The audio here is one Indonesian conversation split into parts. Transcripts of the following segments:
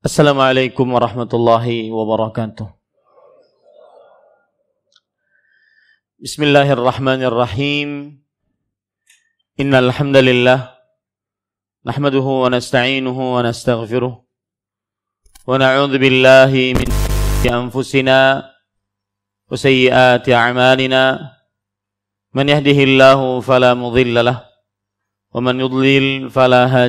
Assalamualaikum warahmatullahi wabarakatuh. Bismillahirrahmanirrahim. Innal hamdalillah nahmaduhu wa nasta'inuhu wa nastaghfiruh wa na'udzu billahi min anfusina wa sayyiati a'malina man yahdihillahu fala mudilla lahu wa man yudlil fala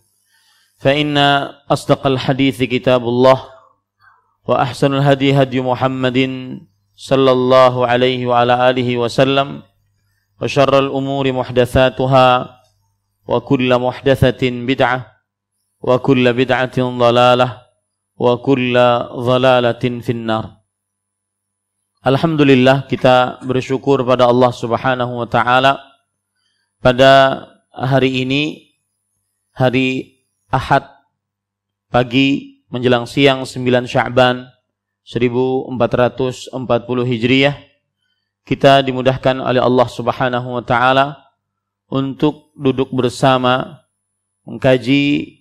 فإن أصدق الحديث كتاب الله وأحسن الهدي هدي محمد صلى الله عليه وعلى آله وسلم وشر الأمور محدثاتها وكل محدثة بدعة وكل بدعة ضلالة وكل ضلالة في النار Alhamdulillah kita bersyukur pada Allah Subhanahu wa taala pada hari ini hari Ahad pagi menjelang siang 9 Sya'ban 1440 Hijriah kita dimudahkan oleh Allah Subhanahu wa taala untuk duduk bersama mengkaji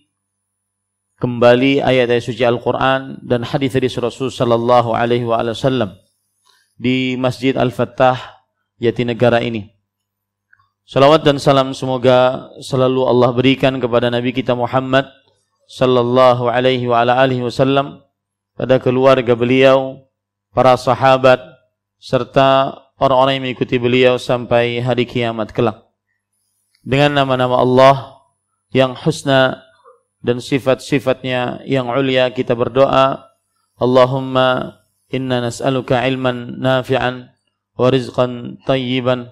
kembali ayat-ayat suci Al-Qur'an dan hadis-hadis Rasul sallallahu alaihi wasallam di Masjid Al-Fattah Jatinegara ini. Salawat dan salam semoga selalu Allah berikan kepada Nabi kita Muhammad sallallahu alaihi wa ala alihi wasallam pada keluarga beliau, para sahabat serta orang-orang yang mengikuti beliau sampai hari kiamat kelak. Dengan nama-nama Allah yang husna dan sifat-sifatnya yang ulia kita berdoa, Allahumma inna nas'aluka ilman nafi'an wa rizqan tayyiban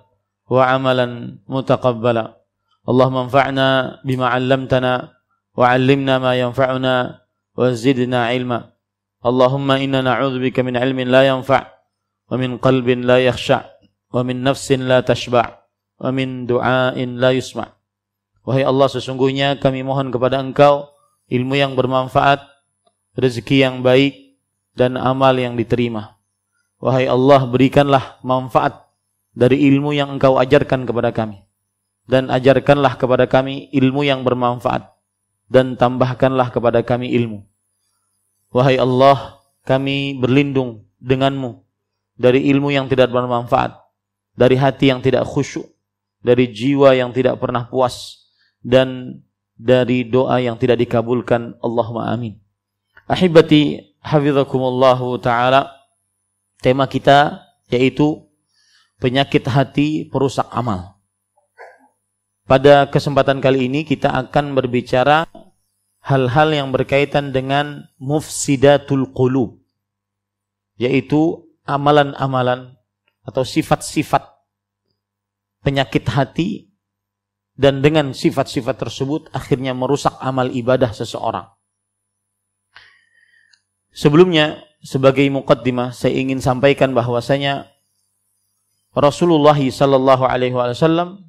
wa amalan mutakabbala. Allah manfa'na bima 'allamtana wa 'allimna ma yanfa'una wa zidna ilma. Allahumma inna na'udzubika min 'ilmin la yanfa' wa min qalbin la yakhsha' wa min nafsin la tashba' wa min du'ain la yusma'. Wahai Allah sesungguhnya kami mohon kepada Engkau ilmu yang bermanfaat, rezeki yang baik dan amal yang diterima. Wahai Allah berikanlah manfaat dari ilmu yang engkau ajarkan kepada kami. Dan ajarkanlah kepada kami ilmu yang bermanfaat. Dan tambahkanlah kepada kami ilmu. Wahai Allah, kami berlindung denganmu dari ilmu yang tidak bermanfaat. Dari hati yang tidak khusyuk. Dari jiwa yang tidak pernah puas. Dan dari doa yang tidak dikabulkan. Allahumma amin. Ahibati hafizakumullahu ta'ala. Tema kita yaitu penyakit hati perusak amal. Pada kesempatan kali ini kita akan berbicara hal-hal yang berkaitan dengan mufsidatul qulub yaitu amalan-amalan atau sifat-sifat penyakit hati dan dengan sifat-sifat tersebut akhirnya merusak amal ibadah seseorang. Sebelumnya sebagai mukaddimah saya ingin sampaikan bahwasanya Rasulullah sallallahu alaihi wasallam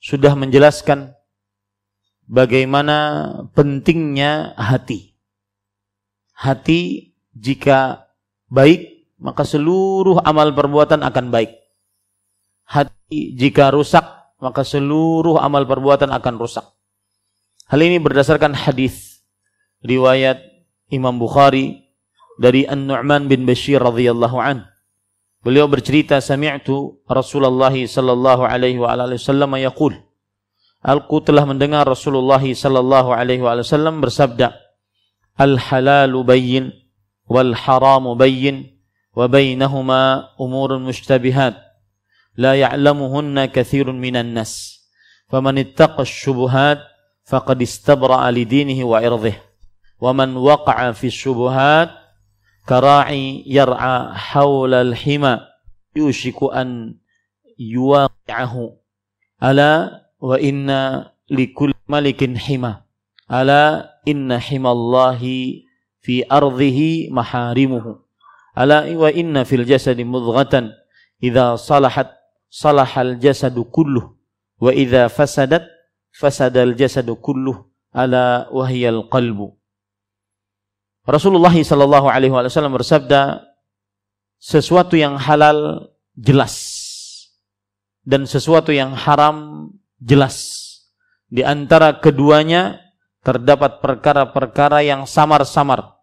sudah menjelaskan bagaimana pentingnya hati. Hati jika baik maka seluruh amal perbuatan akan baik. Hati jika rusak maka seluruh amal perbuatan akan rusak. Hal ini berdasarkan hadis riwayat Imam Bukhari dari An-Nu'man bin Bashir radhiyallahu anhu Beliau bercerita sami'tu Rasulullah sallallahu alaihi wa alihi wasallam yaqul Aku telah mendengar Rasulullah sallallahu alaihi wasallam bersabda Al halalu bayyin والحرام بين وبينهما أمور مشتبهات لا يعلمهن كثير من الناس فمن اتقى الشبهات فقد استبرأ لدينه وعرضه ومن وقع في الشبهات كراعي يرعى حول الحمى يوشك أن يواقعه. ألا وإن لكل ملك حمى. ألا إن حمى الله في أرضه محارمه. ألا وإن في الجسد مضغة. إذا صلحت صلح الجسد كله. وإذا فسدت فسد الجسد كله. ألا وهي القلب. Rasulullah Shallallahu Alaihi Wasallam bersabda, sesuatu yang halal jelas dan sesuatu yang haram jelas. Di antara keduanya terdapat perkara-perkara yang samar-samar,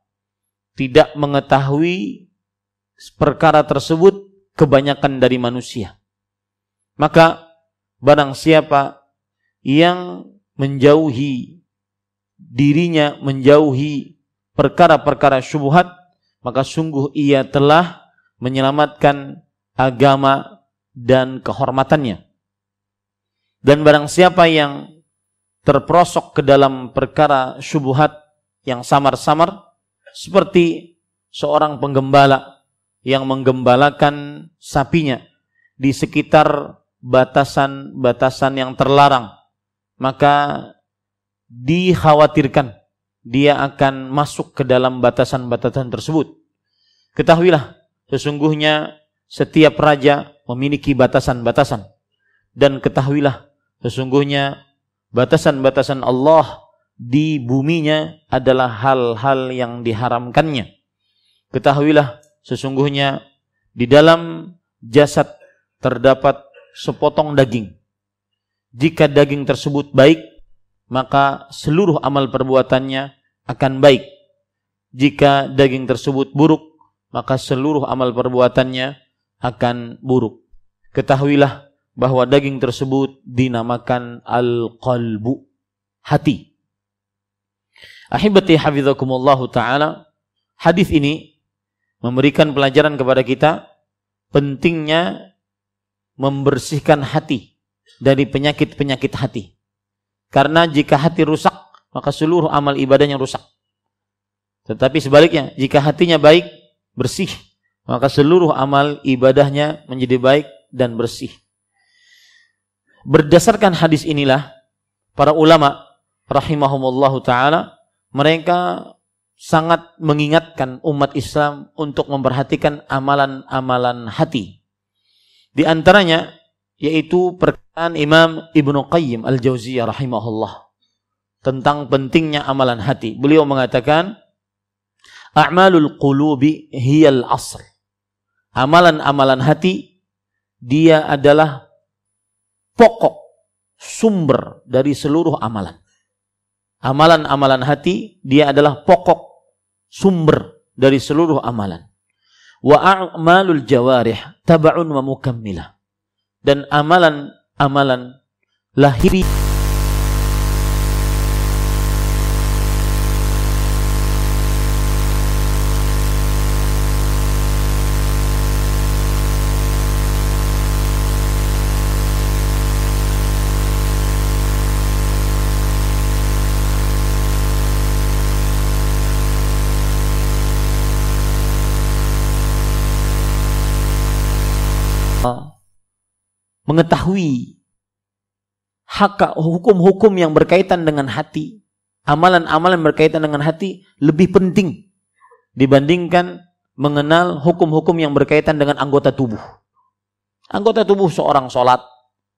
tidak mengetahui perkara tersebut kebanyakan dari manusia. Maka barang siapa yang menjauhi dirinya menjauhi perkara-perkara syubhat maka sungguh ia telah menyelamatkan agama dan kehormatannya. Dan barang siapa yang terperosok ke dalam perkara syubhat yang samar-samar seperti seorang penggembala yang menggembalakan sapinya di sekitar batasan-batasan yang terlarang maka dikhawatirkan dia akan masuk ke dalam batasan-batasan tersebut. Ketahuilah, sesungguhnya setiap raja memiliki batasan-batasan. Dan ketahuilah, sesungguhnya batasan-batasan Allah di buminya adalah hal-hal yang diharamkannya. Ketahuilah, sesungguhnya di dalam jasad terdapat sepotong daging. Jika daging tersebut baik, maka seluruh amal perbuatannya akan baik. Jika daging tersebut buruk, maka seluruh amal perbuatannya akan buruk. Ketahuilah bahwa daging tersebut dinamakan al-qalbu, hati. Ahibati hafizakumullah taala, hadis ini memberikan pelajaran kepada kita pentingnya membersihkan hati dari penyakit-penyakit hati. Karena jika hati rusak, maka seluruh amal ibadahnya rusak. Tetapi sebaliknya, jika hatinya baik, bersih, maka seluruh amal ibadahnya menjadi baik dan bersih. Berdasarkan hadis inilah, para ulama rahimahumullahu taala mereka sangat mengingatkan umat Islam untuk memperhatikan amalan-amalan hati. Di antaranya yaitu perkataan Imam Ibnu Qayyim Al-Jauziyah rahimahullah tentang pentingnya amalan hati. Beliau mengatakan, "A'malul qulubi hiyal asl." Amalan-amalan hati dia adalah pokok sumber dari seluruh amalan. Amalan-amalan hati dia adalah pokok sumber dari seluruh amalan. Wa a'malul jawarih tab'un wa mukammilah dan amalan-amalan lahiri mengetahui hak hukum-hukum yang berkaitan dengan hati, amalan-amalan berkaitan dengan hati lebih penting dibandingkan mengenal hukum-hukum yang berkaitan dengan anggota tubuh. Anggota tubuh seorang sholat,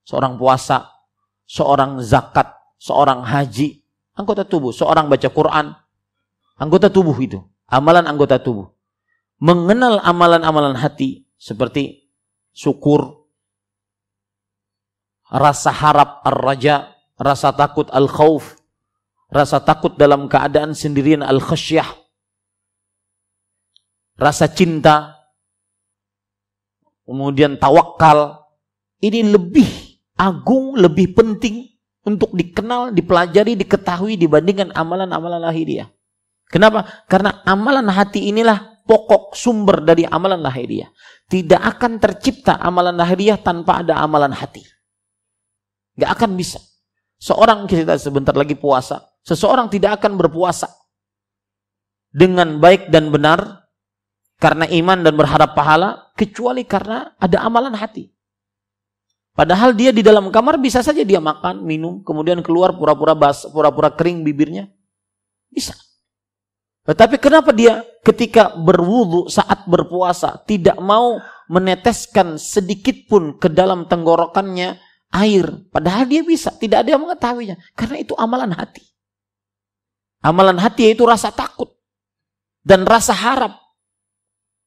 seorang puasa, seorang zakat, seorang haji, anggota tubuh, seorang baca Quran, anggota tubuh itu, amalan anggota tubuh. Mengenal amalan-amalan hati seperti syukur, rasa harap ar-raja, rasa takut al-khauf, rasa takut dalam keadaan sendirian al-khasyah, rasa cinta, kemudian tawakal, ini lebih agung, lebih penting untuk dikenal, dipelajari, diketahui dibandingkan amalan-amalan lahiriah. Kenapa? Karena amalan hati inilah pokok sumber dari amalan lahiriah. Tidak akan tercipta amalan lahiriah tanpa ada amalan hati. Gak akan bisa. Seorang kita sebentar lagi puasa. Seseorang tidak akan berpuasa dengan baik dan benar karena iman dan berharap pahala kecuali karena ada amalan hati. Padahal dia di dalam kamar bisa saja dia makan, minum, kemudian keluar pura-pura bas, pura-pura kering bibirnya. Bisa. Tetapi kenapa dia ketika berwudu saat berpuasa tidak mau meneteskan sedikit pun ke dalam tenggorokannya air. Padahal dia bisa, tidak ada yang mengetahuinya. Karena itu amalan hati. Amalan hati yaitu rasa takut. Dan rasa harap.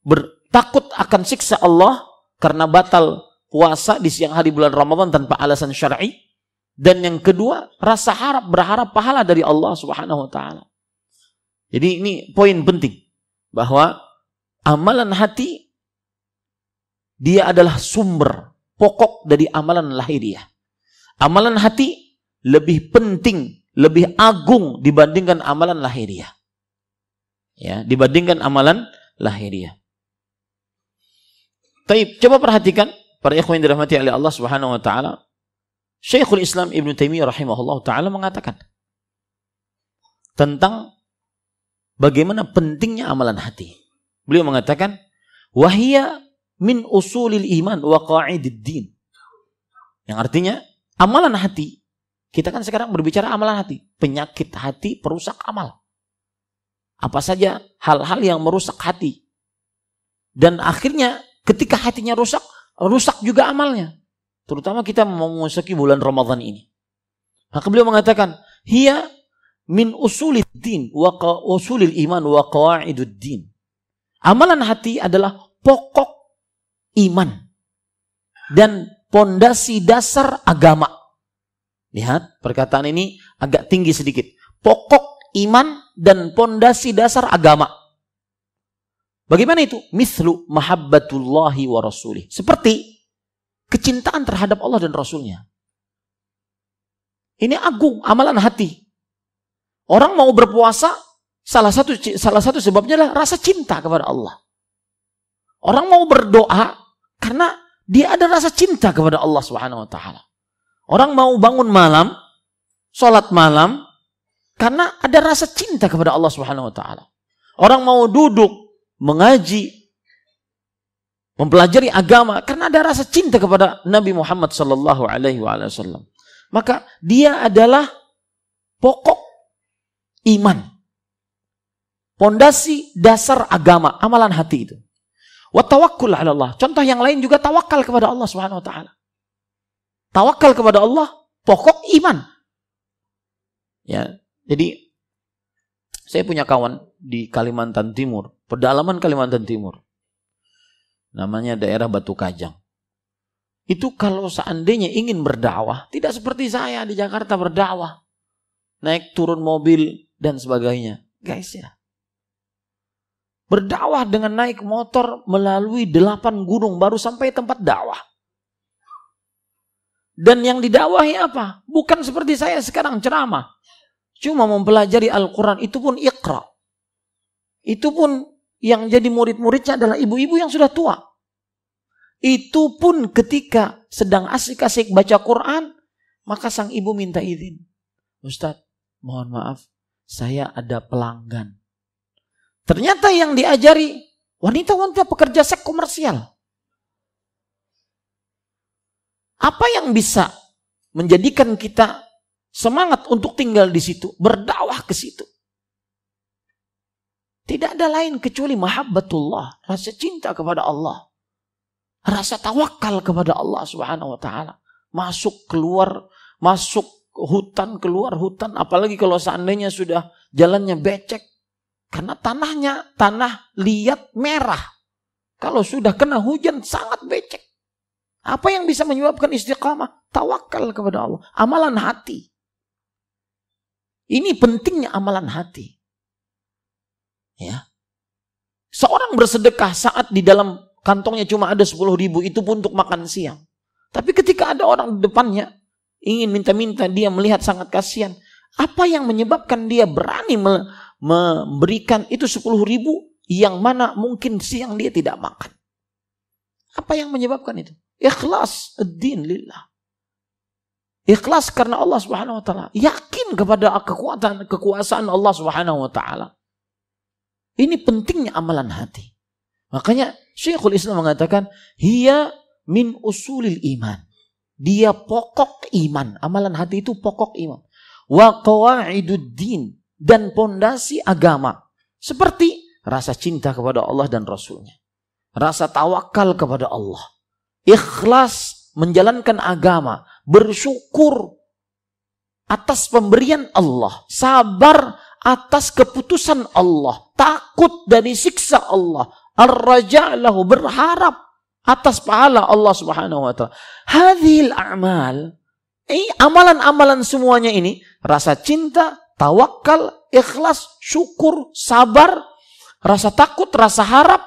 Bertakut akan siksa Allah karena batal puasa di siang hari bulan Ramadan tanpa alasan syar'i. Dan yang kedua, rasa harap, berharap pahala dari Allah subhanahu wa ta'ala. Jadi ini poin penting bahwa amalan hati dia adalah sumber pokok dari amalan lahiriah. Amalan hati lebih penting, lebih agung dibandingkan amalan lahiriah. Ya, dibandingkan amalan lahiriah. Taib, coba perhatikan para ikhwan yang dirahmati oleh Allah Subhanahu wa taala. Syekhul Islam Ibn Taimiyah rahimahullah taala mengatakan tentang bagaimana pentingnya amalan hati. Beliau mengatakan, wahia min usulil iman wa qa'idid din. Yang artinya, amalan hati. Kita kan sekarang berbicara amalan hati. Penyakit hati perusak amal. Apa saja hal-hal yang merusak hati. Dan akhirnya ketika hatinya rusak, rusak juga amalnya. Terutama kita memasuki bulan Ramadan ini. Maka beliau mengatakan, hiya min usulid din wa usulil iman wa qawaidud din. Amalan hati adalah pokok iman dan pondasi dasar agama. Lihat, perkataan ini agak tinggi sedikit. Pokok iman dan pondasi dasar agama. Bagaimana itu? Mislu mahabbatullahi wa rasulih. Seperti kecintaan terhadap Allah dan Rasulnya. Ini agung, amalan hati. Orang mau berpuasa, salah satu salah satu sebabnya adalah rasa cinta kepada Allah. Orang mau berdoa karena dia ada rasa cinta kepada Allah Subhanahu wa taala. Orang mau bangun malam, sholat malam karena ada rasa cinta kepada Allah Subhanahu wa taala. Orang mau duduk mengaji mempelajari agama karena ada rasa cinta kepada Nabi Muhammad sallallahu alaihi wasallam. Maka dia adalah pokok iman. Pondasi dasar agama, amalan hati itu. Wa tawakkul ala Allah. Contoh yang lain juga tawakal kepada Allah Subhanahu wa taala. Tawakal kepada Allah pokok iman. Ya, jadi saya punya kawan di Kalimantan Timur, pedalaman Kalimantan Timur. Namanya daerah Batu Kajang. Itu kalau seandainya ingin berdakwah, tidak seperti saya di Jakarta berdakwah. Naik turun mobil dan sebagainya. Guys ya. Berdakwah dengan naik motor melalui delapan gunung baru sampai tempat dakwah. Dan yang didakwahi apa? Bukan seperti saya sekarang ceramah. Cuma mempelajari Al-Quran itu pun ikra. Itu pun yang jadi murid-muridnya adalah ibu-ibu yang sudah tua. Itu pun ketika sedang asik-asik baca Quran, maka sang ibu minta izin. Ustadz, mohon maaf, saya ada pelanggan. Ternyata yang diajari wanita-wanita pekerja seks komersial. Apa yang bisa menjadikan kita semangat untuk tinggal di situ, berdakwah ke situ? Tidak ada lain kecuali mahabbatullah, rasa cinta kepada Allah. Rasa tawakal kepada Allah Subhanahu wa taala. Masuk keluar, masuk hutan keluar hutan apalagi kalau seandainya sudah jalannya becek karena tanahnya tanah liat merah. Kalau sudah kena hujan sangat becek. Apa yang bisa menyebabkan istiqamah? Tawakal kepada Allah. Amalan hati. Ini pentingnya amalan hati. Ya. Seorang bersedekah saat di dalam kantongnya cuma ada 10 ribu itu pun untuk makan siang. Tapi ketika ada orang di depannya ingin minta-minta, dia melihat sangat kasihan. Apa yang menyebabkan dia berani memberikan itu 10 ribu yang mana mungkin siang dia tidak makan. Apa yang menyebabkan itu? Ikhlas ad-din lillah. Ikhlas karena Allah Subhanahu wa taala. Yakin kepada kekuatan kekuasaan Allah Subhanahu wa taala. Ini pentingnya amalan hati. Makanya Syekhul Islam mengatakan, "Hiya min usulil iman." Dia pokok iman. Amalan hati itu pokok iman. Wa qawaiduddin dan pondasi agama. Seperti rasa cinta kepada Allah dan Rasulnya. Rasa tawakal kepada Allah. Ikhlas menjalankan agama. Bersyukur atas pemberian Allah. Sabar atas keputusan Allah. Takut dari siksa Allah. Ar-raja berharap atas pahala Allah Subhanahu wa taala. Hadhil a'mal eh, amalan-amalan semuanya ini rasa cinta, tawakal, ikhlas, syukur, sabar, rasa takut, rasa harap,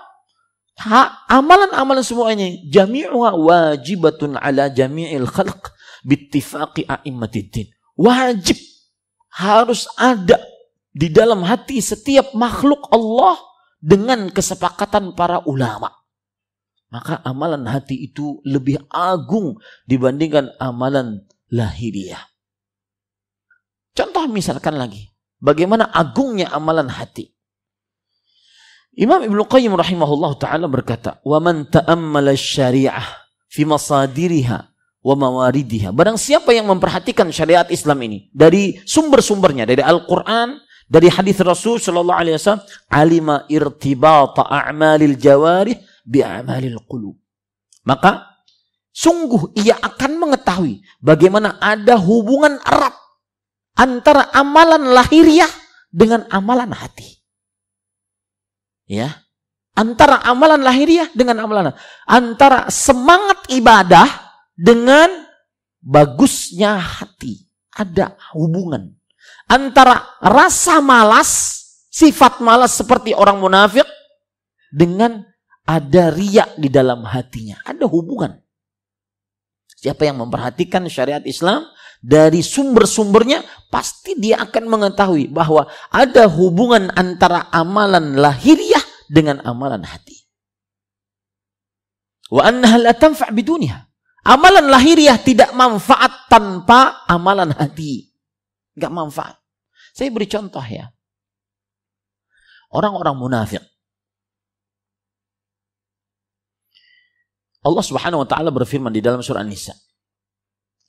amalan-amalan semuanya jami'uha wajibatun ala jami'il khalq bittifaqi a'immatiddin. Wajib harus ada di dalam hati setiap makhluk Allah dengan kesepakatan para ulama maka amalan hati itu lebih agung dibandingkan amalan lahiriah. Contoh misalkan lagi, bagaimana agungnya amalan hati. Imam Ibnu Qayyim rahimahullah taala berkata, "Wa man ta'ammala syariah fi masadiriha wa mawaridiha." Barang siapa yang memperhatikan syariat Islam ini dari sumber-sumbernya, dari Al-Qur'an, dari hadis Rasul sallallahu alaihi wasallam, alima irtibata a'malil jawarih bi'amalil qulub. Maka sungguh ia akan mengetahui bagaimana ada hubungan erat antara amalan lahiriah dengan amalan hati. Ya. Antara amalan lahiriah dengan amalan antara semangat ibadah dengan bagusnya hati. Ada hubungan antara rasa malas, sifat malas seperti orang munafik dengan ada riak di dalam hatinya. Ada hubungan. Siapa yang memperhatikan syariat Islam dari sumber-sumbernya, pasti dia akan mengetahui bahwa ada hubungan antara amalan lahiriah dengan amalan hati. Wa annaha la tanfa'. Amalan lahiriah tidak manfaat tanpa amalan hati. Enggak manfaat. Saya beri contoh ya. Orang-orang munafik Allah Subhanahu wa taala berfirman di dalam surah An-Nisa.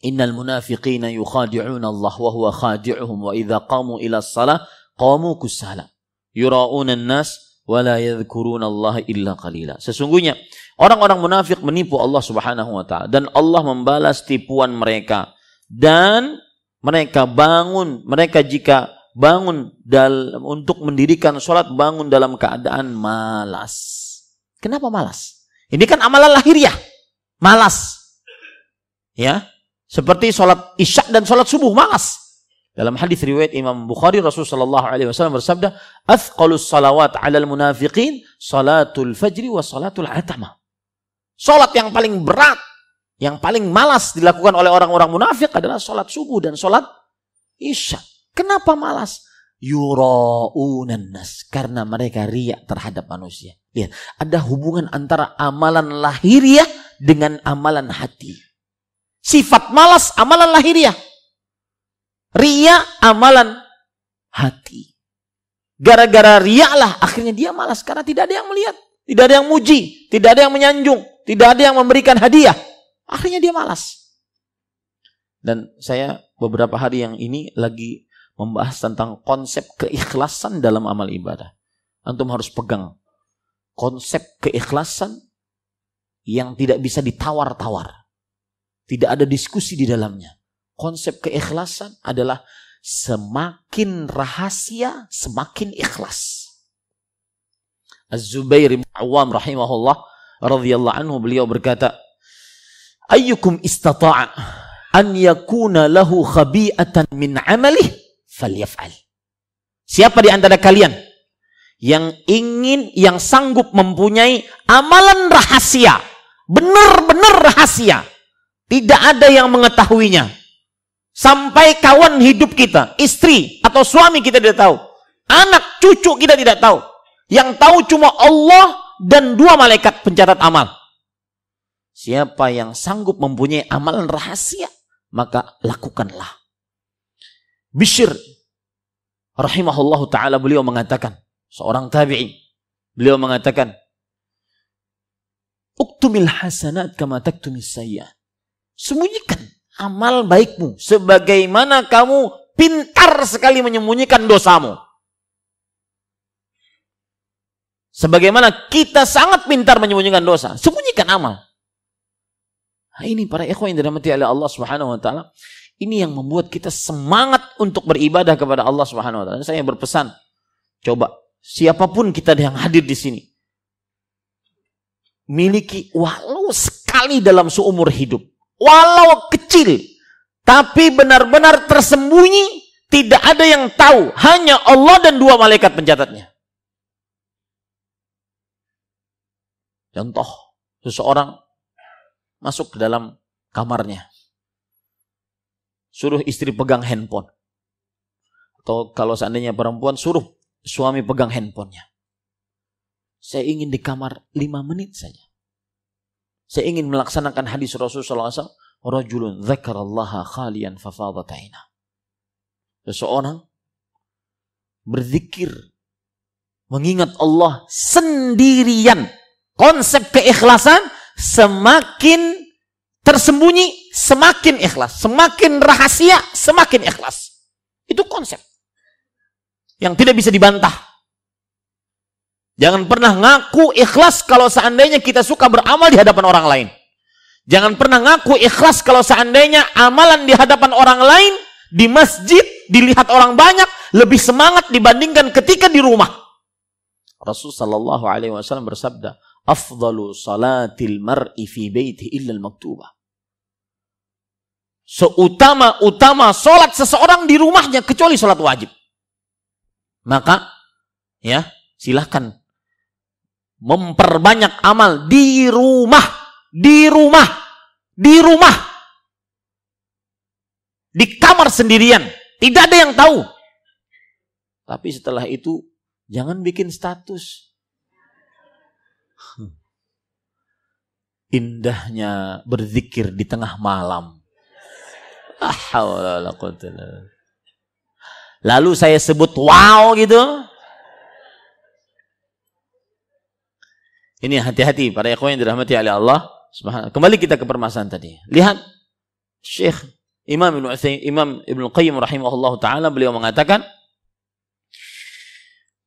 Innal munafiqina yukhadi'una Allah wa huwa khadi'uhum wa idza qamu ila shalah qamu kusala. Yura'una an-nas wa la yadhkuruna Allah illa qalila. Sesungguhnya orang-orang munafik menipu Allah Subhanahu wa taala dan Allah membalas tipuan mereka dan mereka bangun mereka jika bangun dal untuk mendirikan sholat bangun dalam keadaan malas. Kenapa malas? Ini kan amalan lahiriah. Malas. Ya. Seperti sholat isya dan sholat subuh. Malas. Dalam hadis riwayat Imam Bukhari Rasulullah sallallahu alaihi wasallam bersabda, "Athqalus salawat 'alal munafiqin salatul fajri wa salatul atama." Salat yang paling berat, yang paling malas dilakukan oleh orang-orang munafik adalah salat subuh dan salat isya. Kenapa malas? Yura'unan nas karena mereka riak terhadap manusia. Lihat, ada hubungan antara amalan lahiriah dengan amalan hati. Sifat malas amalan lahiriah. Ria amalan hati. Gara-gara ria lah akhirnya dia malas karena tidak ada yang melihat, tidak ada yang muji, tidak ada yang menyanjung, tidak ada yang memberikan hadiah. Akhirnya dia malas. Dan saya beberapa hari yang ini lagi membahas tentang konsep keikhlasan dalam amal ibadah. Antum harus pegang konsep keikhlasan yang tidak bisa ditawar-tawar. Tidak ada diskusi di dalamnya. Konsep keikhlasan adalah semakin rahasia, semakin ikhlas. Az-Zubair bin Awam rahimahullah radhiyallahu anhu beliau berkata, "Ayyukum istata'a an yakuna lahu khabi'atan min 'amalih falyaf'al." Siapa di antara kalian yang ingin, yang sanggup mempunyai amalan rahasia, benar-benar rahasia, tidak ada yang mengetahuinya. Sampai kawan hidup kita, istri atau suami kita tidak tahu, anak cucu kita tidak tahu. Yang tahu cuma Allah dan dua malaikat pencatat amal. Siapa yang sanggup mempunyai amalan rahasia, maka lakukanlah. Bishir rahimahullahu taala beliau mengatakan, seorang tabi'i, beliau mengatakan, Uktumil hasanat kama taktumis sayyi'at. Sembunyikan amal baikmu sebagaimana kamu pintar sekali menyembunyikan dosamu. Sebagaimana kita sangat pintar menyembunyikan dosa, sembunyikan amal. Nah, ini para ikhwan yang dirahmati oleh Allah Subhanahu wa taala. Ini yang membuat kita semangat untuk beribadah kepada Allah Subhanahu wa taala. Saya berpesan, coba siapa pun kita yang hadir di sini miliki walau sekali dalam seumur hidup, walau kecil, tapi benar-benar tersembunyi, tidak ada yang tahu, hanya Allah dan dua malaikat pencatatnya. Contoh, seseorang masuk ke dalam kamarnya. Suruh istri pegang handphone. Atau kalau seandainya perempuan, suruh suami pegang handphonenya. Saya ingin di kamar lima menit saja. Saya ingin melaksanakan hadis Rasulullah SAW. Rajulun zakarallaha khalian fafadataina. Seseorang berzikir mengingat Allah sendirian. Konsep keikhlasan semakin tersembunyi, semakin ikhlas. Semakin rahasia, semakin ikhlas. Itu konsep. Yang tidak bisa dibantah. Jangan pernah ngaku ikhlas kalau seandainya kita suka beramal di hadapan orang lain. Jangan pernah ngaku ikhlas kalau seandainya amalan di hadapan orang lain, di masjid, dilihat orang banyak, lebih semangat dibandingkan ketika di rumah. Rasulullah Shallallahu Alaihi Wasallam bersabda, afdalu salatil mar'i fi baiti illa al-maktubah. Seutama-utama solat seseorang di rumahnya kecuali solat wajib. Maka ya silahkan memperbanyak amal di rumah, di rumah, di rumah, di kamar sendirian, tidak ada yang tahu. Tapi setelah itu jangan bikin status. indahnya berzikir di tengah malam. Lalu saya sebut wow gitu. Ini hati-hati para ikhwan yang dirahmati oleh Allah Subhanahu. Kembali kita ke permasalahan tadi. Lihat Syekh Imam Ibn Imam Ibn Qayyim rahimahullah taala beliau mengatakan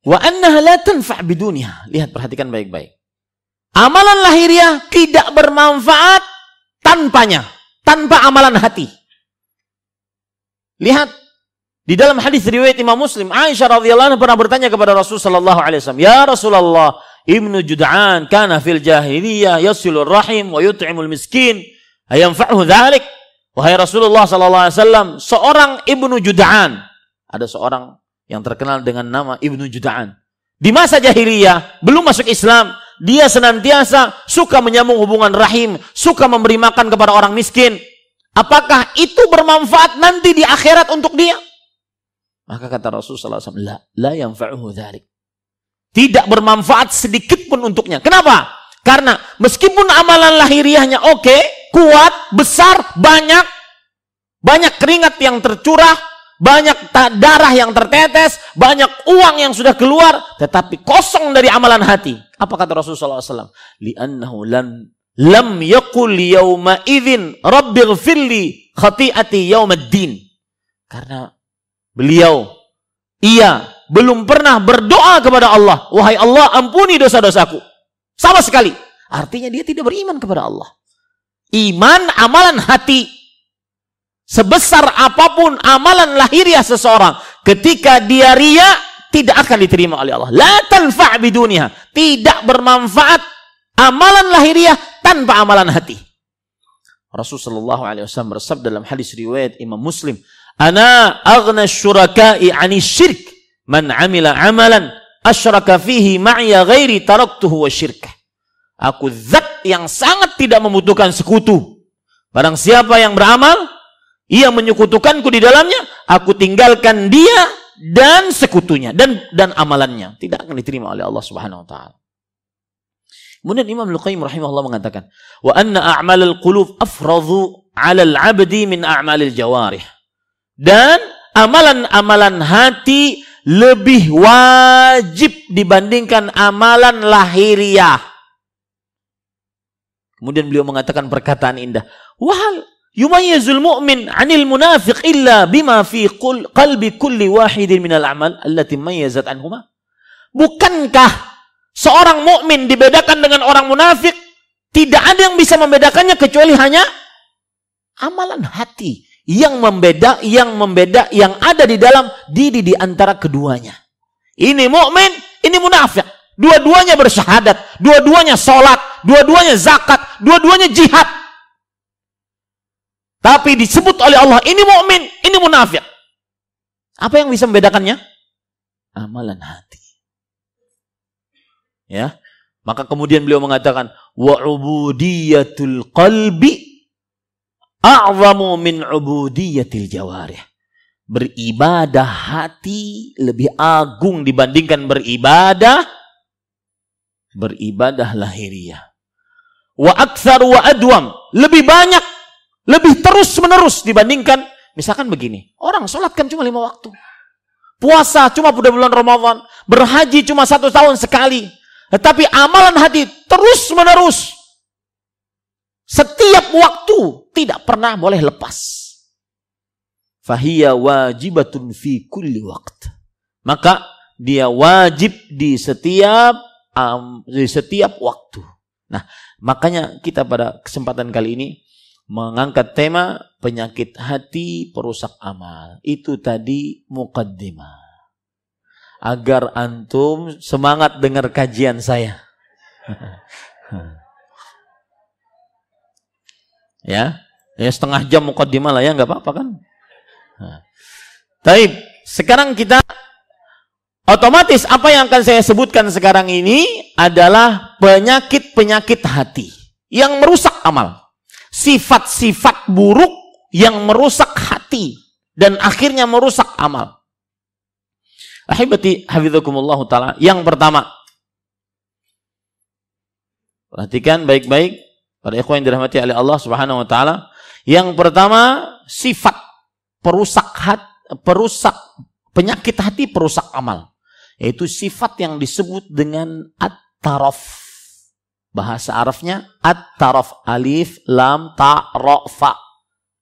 wa annaha la tanfa' biduniha. Lihat perhatikan baik-baik. Amalan lahiriah tidak bermanfaat tanpanya, tanpa amalan hati. Lihat di dalam hadis riwayat Imam Muslim, Aisyah radhiyallahu anha pernah bertanya kepada Rasul sallallahu alaihi wasallam, "Ya Rasulullah, Ibnu Jud'an kana fil jahiliyah yasilur rahim wa yut'imul miskin, ayanfa'hu dzalik?" Wahai Rasulullah sallallahu alaihi wasallam, seorang Ibnu Jud'an, ada seorang yang terkenal dengan nama Ibnu Jud'an. Di masa jahiliyah, belum masuk Islam, dia senantiasa suka menyambung hubungan rahim, suka memberi makan kepada orang miskin. Apakah itu bermanfaat nanti di akhirat untuk dia? Maka kata Rasulullah SAW, la, la yanfa'uhu dhalik. Tidak bermanfaat sedikit pun untuknya. Kenapa? Karena meskipun amalan lahiriahnya oke, okay, kuat, besar, banyak, banyak keringat yang tercurah, banyak darah yang tertetes, banyak uang yang sudah keluar, tetapi kosong dari amalan hati. Apa kata Rasulullah SAW? Li'annahu lan lam yakul yawma idhin rabbighfirli khati'ati yawmaddin. Karena beliau, ia belum pernah berdoa kepada Allah. Wahai Allah, ampuni dosa-dosaku. Sama sekali. Artinya dia tidak beriman kepada Allah. Iman amalan hati Sebesar apa pun amalan lahiriah seseorang, ketika dia ria, tidak akan diterima oleh Allah. La tanfa' biduniha. Tidak bermanfaat amalan lahiriah tanpa amalan hati. Rasulullah SAW bersabda dalam hadis riwayat Imam Muslim, "Ana aghna syuraka'i 'ani syirk man 'amila 'amalan asyraka fihi ma'ya ghairi taraktuhu wa syirkah." Aku zat yang sangat tidak membutuhkan sekutu. Barang siapa yang beramal ia menyekutukanku di dalamnya, aku tinggalkan dia dan sekutunya dan dan amalannya tidak akan diterima oleh Allah Subhanahu wa taala. Kemudian Imam Al-Qayyim rahimahullah mengatakan, "Wa anna a'malal qulub afradhu 'ala al-'abdi min a'malil jawarih." Dan amalan-amalan hati lebih wajib dibandingkan amalan lahiriah. Kemudian beliau mengatakan perkataan indah, "Wahal yumayyizul mu'min 'anil munafiq illa bima fi qalbi kulli wahidin minal a'mal allati mayyazat anhuma?" Bukankah seorang mukmin dibedakan dengan orang munafik? Tidak ada yang bisa membedakannya kecuali hanya amalan hati yang membeda yang membeda yang ada di dalam diri di antara keduanya. Ini mukmin, ini munafik. Dua-duanya bersyahadat, dua-duanya sholat, dua-duanya zakat, dua-duanya jihad. Tapi disebut oleh Allah, ini mukmin, ini munafik. Apa yang bisa membedakannya? Amalan hati. Ya. Maka kemudian beliau mengatakan, wa ubudiyatul qalbi a'zamu min ubudiyatil jawarih beribadah hati lebih agung dibandingkan beribadah beribadah lahiriah. Wa aktsar wa adwam, lebih banyak, lebih terus menerus dibandingkan misalkan begini, orang sholat kan cuma lima waktu. Puasa cuma pada bulan Ramadan, berhaji cuma satu tahun sekali. Tetapi amalan hati terus menerus. Setiap waktu tidak pernah boleh lepas. Fahiyya wajibatun fi kulli waqt. Maka dia wajib di setiap um, di setiap waktu. Nah, makanya kita pada kesempatan kali ini mengangkat tema penyakit hati perusak amal. Itu tadi mukaddimah. Agar antum semangat dengar kajian saya. ya, ya setengah jam mukaddimah lah ya nggak apa-apa kan. Taib. Sekarang kita Otomatis apa yang akan saya sebutkan sekarang ini adalah penyakit-penyakit hati yang merusak amal. Sifat-sifat buruk yang merusak hati dan akhirnya merusak amal. Ahibati hafizakumullah taala. Yang pertama, perhatikan baik-baik para ikhwan yang dirahmati oleh Allah Subhanahu wa taala. Yang pertama, sifat perusak hati, perusak penyakit hati perusak amal yaitu sifat yang disebut dengan at-taraf. Bahasa Arabnya at-taraf alif lam ta ra fa.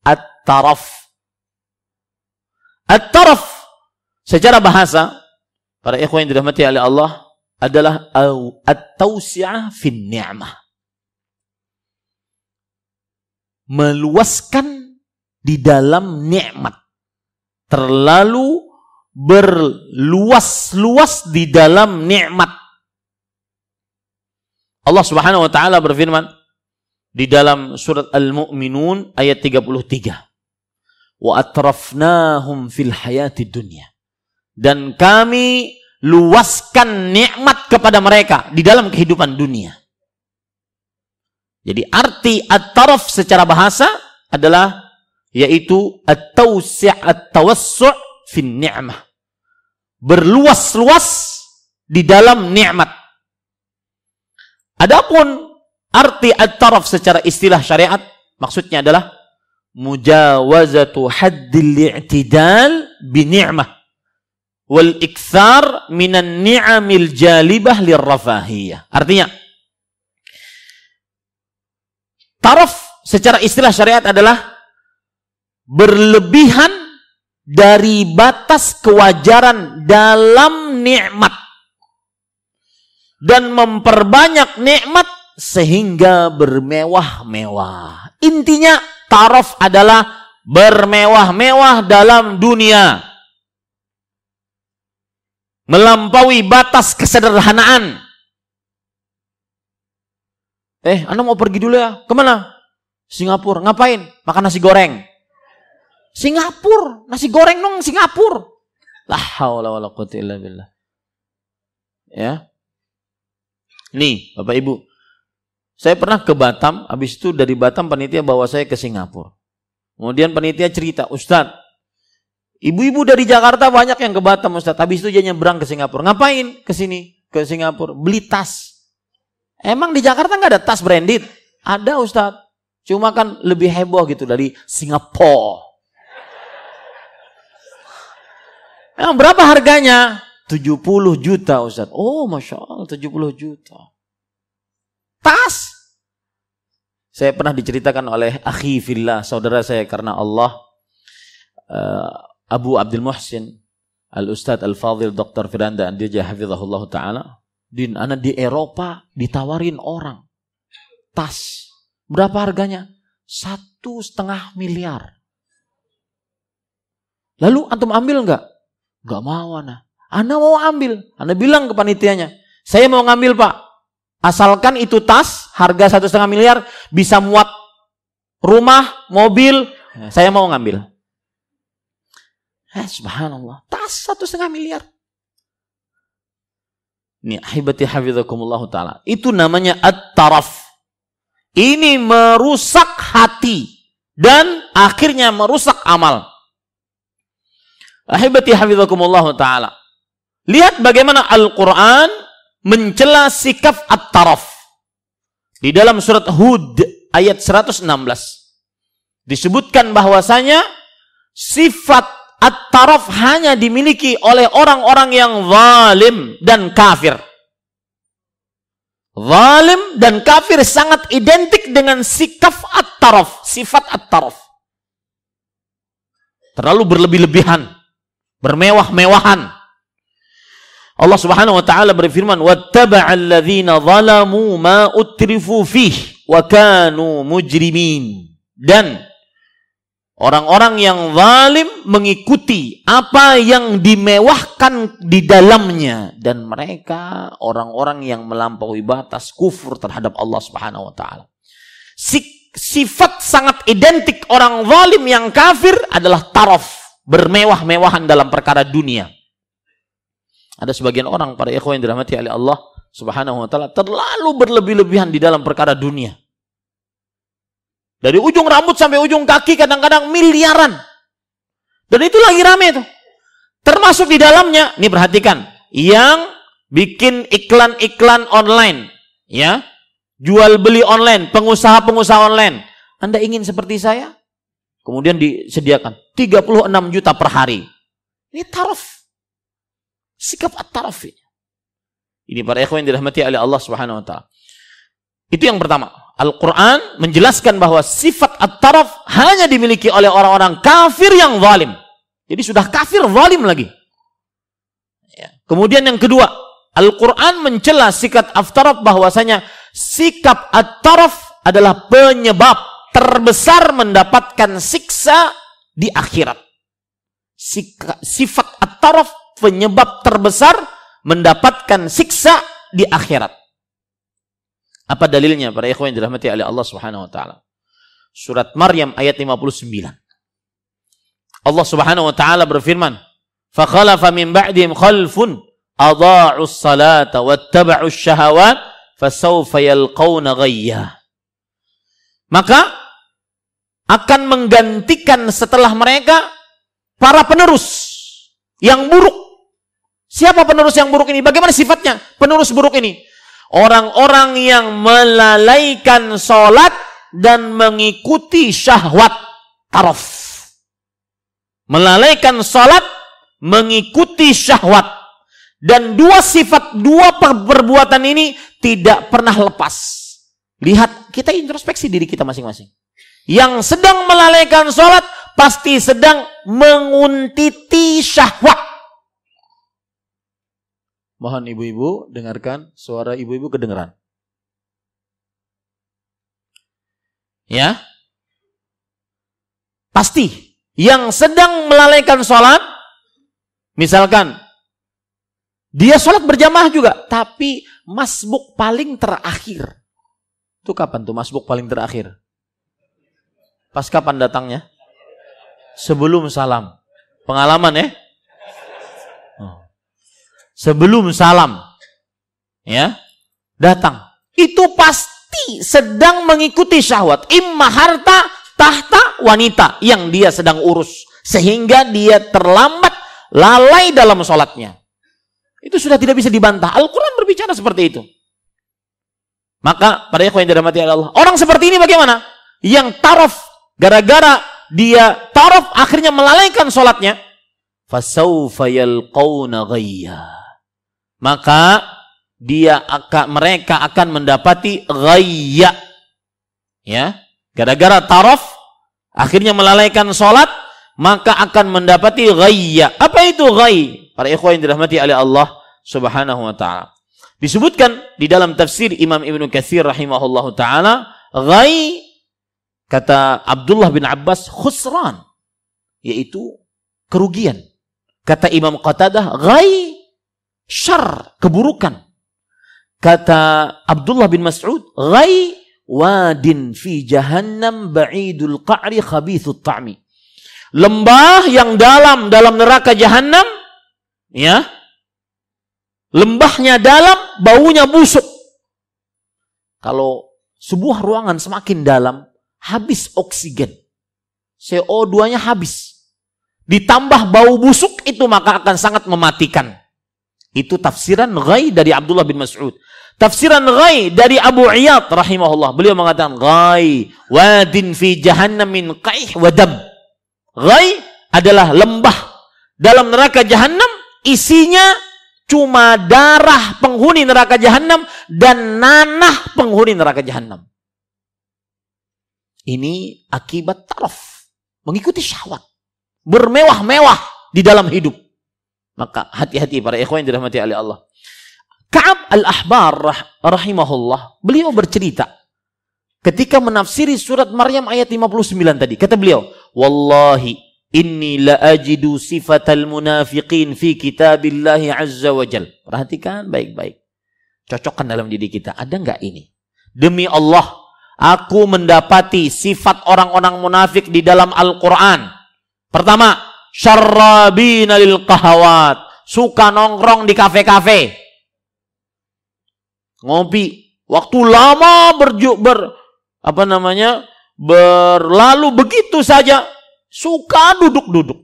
At-taraf. At-taraf secara bahasa para ikhwan yang dirahmati oleh Allah adalah at-tausi'ah fin ni'mah. Meluaskan di dalam nikmat. Terlalu berluas-luas di dalam nikmat. Allah Subhanahu wa taala berfirman di dalam surat Al-Mu'minun ayat 33. Wa atrafnahum fil hayati dunya. Dan kami luaskan nikmat kepada mereka di dalam kehidupan dunia. Jadi arti at-taraf secara bahasa adalah yaitu at-tawsi' at-tawassu' fin ni'mah berluas-luas di dalam nikmat. Adapun arti at-taraf secara istilah syariat maksudnya adalah mujawazatu haddil i'tidal bi ni'mah wal ikthar minan ni'amil jalibah lirrafahiyah. Artinya taraf secara istilah syariat adalah berlebihan dari batas kewajaran dalam nikmat dan memperbanyak nikmat sehingga bermewah-mewah. Intinya taraf adalah bermewah-mewah dalam dunia. Melampaui batas kesederhanaan. Eh, Anda mau pergi dulu ya? Ke mana? Singapura. Ngapain? Makan nasi goreng. Singapura, nasi goreng dong Singapura. La haula wala illa billah. Ya. Nih, Bapak Ibu. Saya pernah ke Batam, habis itu dari Batam panitia bawa saya ke Singapura. Kemudian panitia cerita, Ustadz, Ibu-ibu dari Jakarta banyak yang ke Batam Ustaz. Habis itu dia nyebrang ke Singapura. Ngapain ke sini? Ke Singapura. Beli tas. Emang di Jakarta nggak ada tas branded? Ada Ustaz. Cuma kan lebih heboh gitu dari Singapura. Emang berapa harganya? 70 juta Ustaz. Oh Masya Allah 70 juta. Tas. Saya pernah diceritakan oleh akhi fillah, saudara saya karena Allah. Uh, Abu Abdul Muhsin Al Ustadz Al Fadil Dr. Firanda Andija Hafizahullah Ta'ala Din anak di Eropa ditawarin orang. Tas. Berapa harganya? Satu setengah miliar. Lalu antum ambil nggak? Nggak mau anak anak mau ambil. Anak bilang ke panitianya saya mau ngambil pak. Asalkan itu tas harga satu setengah miliar bisa muat rumah mobil saya mau ngambil. Eh, subhanallah. Tas satu setengah miliar. Ini ahibati hafidhakumullah ta'ala. Itu namanya at-taraf. Ini merusak hati. Dan akhirnya merusak amal. Ahibati hafidhakumullah ta'ala. Lihat bagaimana Al-Quran mencela sikap at-taraf. Di dalam surat Hud ayat 116. Disebutkan bahwasanya sifat At-taraf hanya dimiliki oleh orang-orang yang zalim dan kafir. Zalim dan kafir sangat identik dengan sikap at-taraf, sifat at-taraf. Terlalu berlebih-lebihan, bermewah-mewahan. Allah Subhanahu wa taala berfirman, "Wattaba'al ladzina zalamu ma utrifu fih wa kanu mujrimin." Dan Orang-orang yang zalim mengikuti apa yang dimewahkan di dalamnya dan mereka orang-orang yang melampaui batas kufur terhadap Allah Subhanahu wa taala. Sifat sangat identik orang zalim yang kafir adalah taraf, bermewah-mewahan dalam perkara dunia. Ada sebagian orang para ikhwan yang dirahmati oleh Allah Subhanahu wa taala terlalu berlebih-lebihan di dalam perkara dunia. Dari ujung rambut sampai ujung kaki kadang-kadang miliaran. Dan itu lagi rame tuh. Termasuk di dalamnya, nih perhatikan, yang bikin iklan-iklan online, ya, jual beli online, pengusaha-pengusaha online. Anda ingin seperti saya? Kemudian disediakan 36 juta per hari. Ini taraf. Sikap at-taraf. Ini para ikhwan yang dirahmati oleh Allah Subhanahu wa taala. Itu yang pertama. Al-Quran menjelaskan bahwa sifat at-taraf hanya dimiliki oleh orang-orang kafir yang zalim. Jadi sudah kafir zalim lagi. Ya. Kemudian yang kedua, Al-Quran mencela sikap at-taraf bahwasanya sikap at-taraf adalah penyebab terbesar mendapatkan siksa di akhirat. Sifat at-taraf penyebab terbesar mendapatkan siksa di akhirat. Apa dalilnya para ikhwan yang dirahmati oleh Allah Subhanahu wa taala? Surat Maryam ayat 59. Allah Subhanahu wa taala berfirman, "Fakhalafa min ba'dihim khalfun adha'u salata wattaba'u syahawat fasawfa yalqawna ghayya." Maka akan menggantikan setelah mereka para penerus yang buruk. Siapa penerus yang buruk ini? Bagaimana sifatnya penerus buruk ini? Orang-orang yang melalaikan sholat dan mengikuti syahwat taraf. Melalaikan sholat, mengikuti syahwat. Dan dua sifat, dua perbuatan ini tidak pernah lepas. Lihat, kita introspeksi diri kita masing-masing. Yang sedang melalaikan sholat, pasti sedang menguntiti syahwat. Mohon ibu-ibu dengarkan suara ibu-ibu kedengeran. Ya. Pasti yang sedang melalaikan sholat, misalkan dia sholat berjamaah juga, tapi masbuk paling terakhir. Itu kapan tuh masbuk paling terakhir? Pas kapan datangnya? Sebelum salam. Pengalaman ya? Sebelum salam ya datang itu pasti sedang mengikuti syahwat imma harta tahta wanita yang dia sedang urus Sehingga dia terlambat lalai dalam sholatnya. Itu sudah tidak bisa dibantah. Al-Quran berbicara seperti itu. Maka pada ikhwan yang dirahmati Allah. Orang seperti ini bagaimana? Yang taraf gara-gara dia taraf akhirnya melalaikan sholatnya. Fasawfa yalqawna ghayya. Maka dia akan mereka akan mendapati ghayya. Ya. Gara-gara taraf akhirnya melalaikan sholat maka akan mendapati ghayya. Apa itu ghay? Para ikhwan yang dirahmati oleh Allah Subhanahu wa taala. Disebutkan di dalam tafsir Imam Ibnu Katsir rahimahullahu taala, ghai kata Abdullah bin Abbas khusran yaitu kerugian. Kata Imam Qatadah ghai syar, keburukan. Kata Abdullah bin Mas'ud ghai wadin fi jahannam ba'idul qa'ri khabithut ta'mi. Lembah yang dalam dalam neraka jahanam ya Lembahnya dalam, baunya busuk. Kalau sebuah ruangan semakin dalam, habis oksigen. CO2-nya habis. Ditambah bau busuk itu maka akan sangat mematikan. Itu tafsiran ghay dari Abdullah bin Mas'ud. Tafsiran ghay dari Abu Iyad rahimahullah. Beliau mengatakan ghay wadin fi jahannam min qaih wadam. Ghay adalah lembah dalam neraka jahannam isinya cuma darah penghuni neraka jahanam dan nanah penghuni neraka jahanam. Ini akibat taraf, mengikuti syahwat, bermewah-mewah di dalam hidup. Maka hati-hati para ikhwan yang dirahmati oleh Allah. Ka'ab al-Ahbar rahimahullah, beliau bercerita ketika menafsiri surat Maryam ayat 59 tadi. Kata beliau, "Wallahi Inni la ajidu sifatal munafiqin fi kitabillahi azza wa jal. Perhatikan baik-baik. Cocokkan dalam diri kita. Ada nggak ini? Demi Allah, aku mendapati sifat orang-orang munafik di dalam Al-Quran. Pertama, syarrabina lil kahawat. Suka nongkrong di kafe-kafe. Ngopi. Waktu lama berju, ber, apa namanya, berlalu begitu saja Suka duduk-duduk.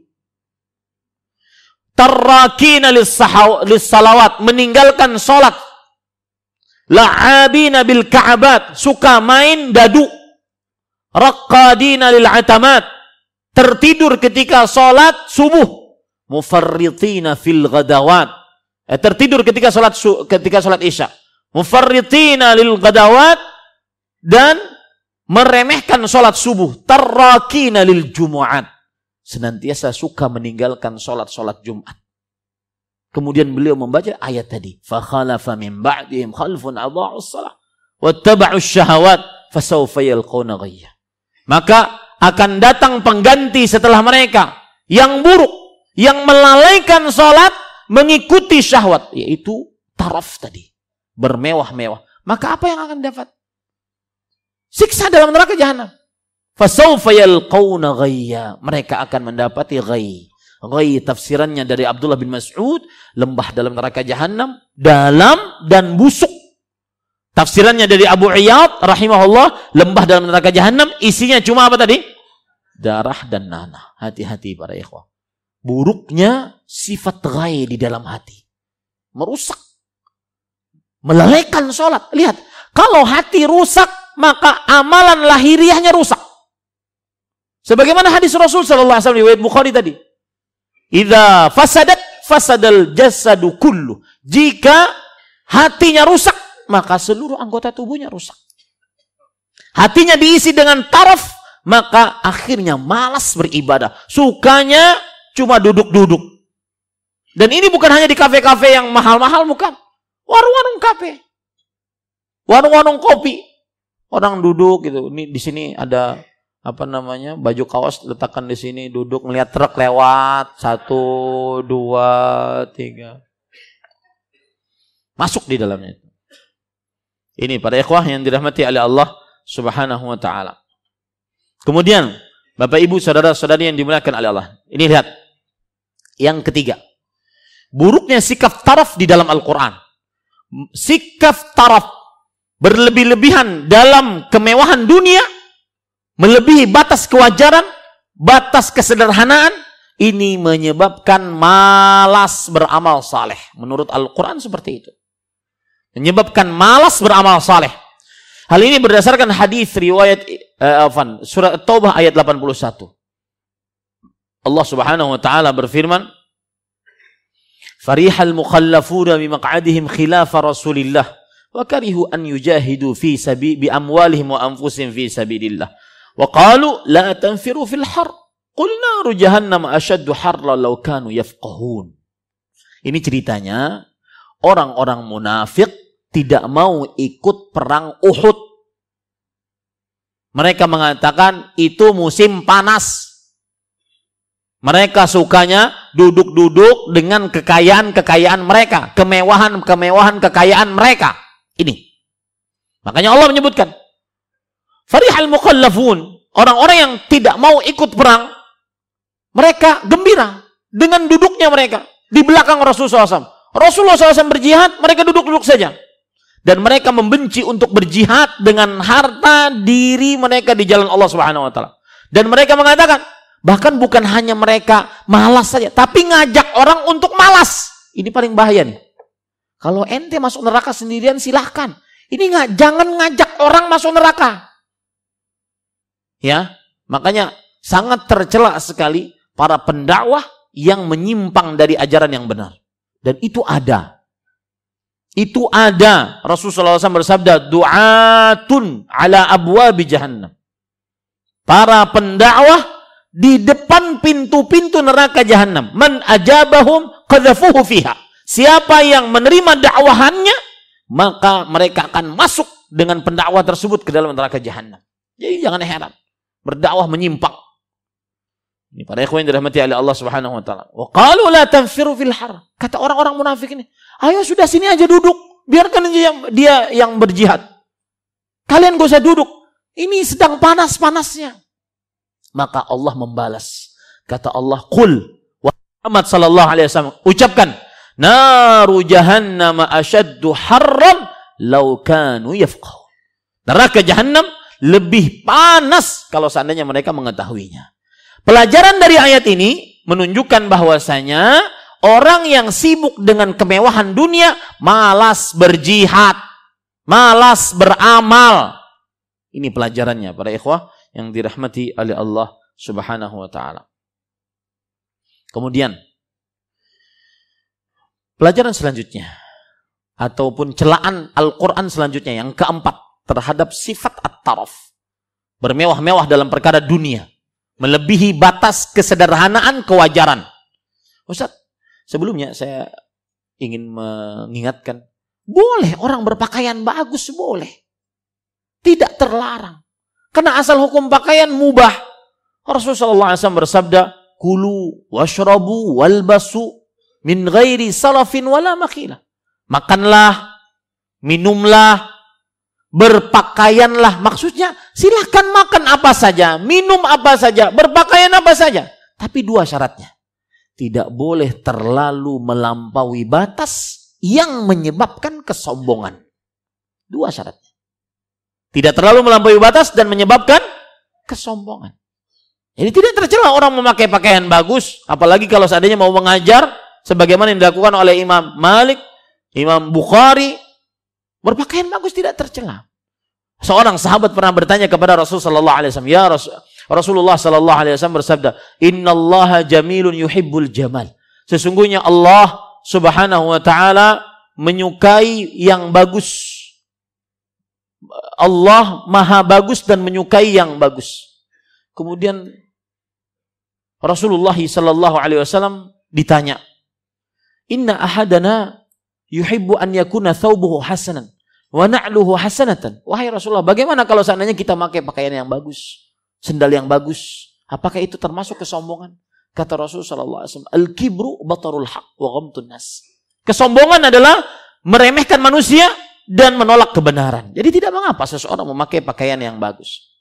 Tarrakina salawat. Meninggalkan sholat. La'abina bil ka'abat. Suka main dadu. Raqqadina lil atamat tertidur ketika sholat subuh. Mufarritina fil ghadawat. Eh, tertidur ketika sholat ketika sholat isya. Mufarritina lil ghadawat dan meremehkan sholat subuh. Terrakina lil jumu'at. Senantiasa suka meninggalkan sholat-sholat jumat. Kemudian beliau membaca ayat tadi. Fakhalafa min ba'dihim khalfun adha'us salah wattaba'us syahawat. Fasawfa yalqawna ghayya. Maka akan datang pengganti setelah mereka yang buruk, yang melalaikan sholat, mengikuti syahwat, yaitu taraf tadi, bermewah-mewah. Maka apa yang akan dapat? Siksa dalam neraka jahanam. Fasawfa yalqawna ghayya. Mereka akan mendapati ghay. Ghay tafsirannya dari Abdullah bin Mas'ud, lembah dalam neraka jahanam, dalam dan busuk. Tafsirannya dari Abu Iyad rahimahullah, lembah dalam neraka jahanam, isinya cuma apa tadi? Darah dan nanah. Hati-hati para ikhwah. Buruknya sifat ghay di dalam hati. Merusak. Melalaikan sholat. Lihat, kalau hati rusak, maka amalan lahiriahnya rusak. Sebagaimana hadis Rasul sallallahu alaihi wasallam Bukhari tadi. Idza fasadat fasadal jasadu kullu. Jika hatinya rusak, maka seluruh anggota tubuhnya rusak. Hatinya diisi dengan taraf, maka akhirnya malas beribadah. Sukanya cuma duduk-duduk. Dan ini bukan hanya di kafe-kafe yang mahal-mahal, bukan. Warung-warung kafe. Warung-warung kopi. Orang duduk gitu. Ini di sini ada apa namanya baju kaos letakkan di sini duduk melihat truk lewat satu dua tiga masuk di dalamnya ini pada ikhwah yang dirahmati oleh Allah subhanahu wa ta'ala kemudian bapak ibu saudara saudari yang dimuliakan oleh Allah ini lihat yang ketiga buruknya sikap taraf di dalam Al-Quran sikap taraf berlebih-lebihan dalam kemewahan dunia, melebihi batas kewajaran, batas kesederhanaan, ini menyebabkan malas beramal saleh. Menurut Al-Quran seperti itu. Menyebabkan malas beramal saleh. Hal ini berdasarkan hadis riwayat uh, surat Taubah ayat 81. Allah Subhanahu wa taala berfirman, "Farihal mukhallafuna bimaq'adihim khilafa Rasulillah wa karihu an yujahidu fi sabi bi amwalihim wa anfusihim fi sabilillah." Wa qalu la tanfiru fil har. Qul naru jahannam ashaddu harra law kanu yafqahun. Ini ceritanya orang-orang munafik tidak mau ikut perang Uhud. Mereka mengatakan itu musim panas. Mereka sukanya duduk-duduk dengan kekayaan-kekayaan mereka, kemewahan-kemewahan kekayaan mereka. Ini. Makanya Allah menyebutkan, Farihal mukallafun, orang-orang yang tidak mau ikut perang, mereka gembira dengan duduknya mereka di belakang Rasulullah SAW. Rasulullah SAW berjihad, mereka duduk-duduk saja. Dan mereka membenci untuk berjihad dengan harta diri mereka di jalan Allah Subhanahu wa taala. Dan mereka mengatakan, bahkan bukan hanya mereka malas saja, tapi ngajak orang untuk malas. Ini paling bahaya nih. Kalau ente masuk neraka sendirian silahkan. Ini nggak jangan ngajak orang masuk neraka. Ya, makanya sangat tercela sekali para pendakwah yang menyimpang dari ajaran yang benar. Dan itu ada. Itu ada. Rasulullah SAW bersabda, du'atun ala abwabi jahannam. Para pendakwah di depan pintu-pintu neraka jahannam. Man ajabahum qadhafuhu fiha. Siapa yang menerima dakwahannya, maka mereka akan masuk dengan pendakwah tersebut ke dalam neraka jahannam. Jadi jangan heran berdakwah menyimpang. Ini para ikhwan yang dirahmati oleh Allah Subhanahu wa taala. Wa qalu la tanfiru fil har. Kata orang-orang munafik ini, "Ayo sudah sini aja duduk, biarkan dia yang, dia yang berjihad. Kalian gak usah duduk. Ini sedang panas-panasnya." Maka Allah membalas. Kata Allah, "Qul wa Muhammad sallallahu alaihi wasallam, ucapkan, naru jahannam ashaddu harram law kanu yafqahun." Neraka jahannam lebih panas kalau seandainya mereka mengetahuinya. Pelajaran dari ayat ini menunjukkan bahwasanya orang yang sibuk dengan kemewahan dunia malas berjihad, malas beramal. Ini pelajarannya para ikhwah yang dirahmati oleh Allah Subhanahu wa taala. Kemudian pelajaran selanjutnya ataupun celaan Al-Qur'an selanjutnya yang keempat terhadap sifat at-taraf. Bermewah-mewah dalam perkara dunia. Melebihi batas kesederhanaan kewajaran. Ustaz, sebelumnya saya ingin mengingatkan. Boleh orang berpakaian bagus, boleh. Tidak terlarang. Karena asal hukum pakaian mubah. Rasulullah SAW bersabda, Kulu washrabu walbasu min ghairi salafin wala makila. Makanlah, minumlah, berpakaianlah. Maksudnya silahkan makan apa saja, minum apa saja, berpakaian apa saja. Tapi dua syaratnya. Tidak boleh terlalu melampaui batas yang menyebabkan kesombongan. Dua syaratnya. Tidak terlalu melampaui batas dan menyebabkan kesombongan. Jadi tidak tercela orang memakai pakaian bagus, apalagi kalau seandainya mau mengajar sebagaimana yang dilakukan oleh Imam Malik, Imam Bukhari, Berpakaian bagus tidak tercela. Seorang sahabat pernah bertanya kepada Rasul sallallahu alaihi wasallam, "Ya Rasul, Rasulullah sallallahu alaihi wasallam bersabda, "Innallaha jamilun yuhibbul jamal." Sesungguhnya Allah Subhanahu wa taala menyukai yang bagus. Allah Maha bagus dan menyukai yang bagus. Kemudian Rasulullah sallallahu alaihi wasallam ditanya, "Inna ahadana yuhibbu an yakuna thawbuhu hasanan wa na'luhu hasanatan. Wahai Rasulullah, bagaimana kalau seandainya kita pakai pakaian yang bagus, sendal yang bagus? Apakah itu termasuk kesombongan? Kata Rasulullah SAW, Al-kibru batarul haq wa ghamtun nas. Kesombongan adalah meremehkan manusia dan menolak kebenaran. Jadi tidak mengapa seseorang memakai pakaian yang bagus.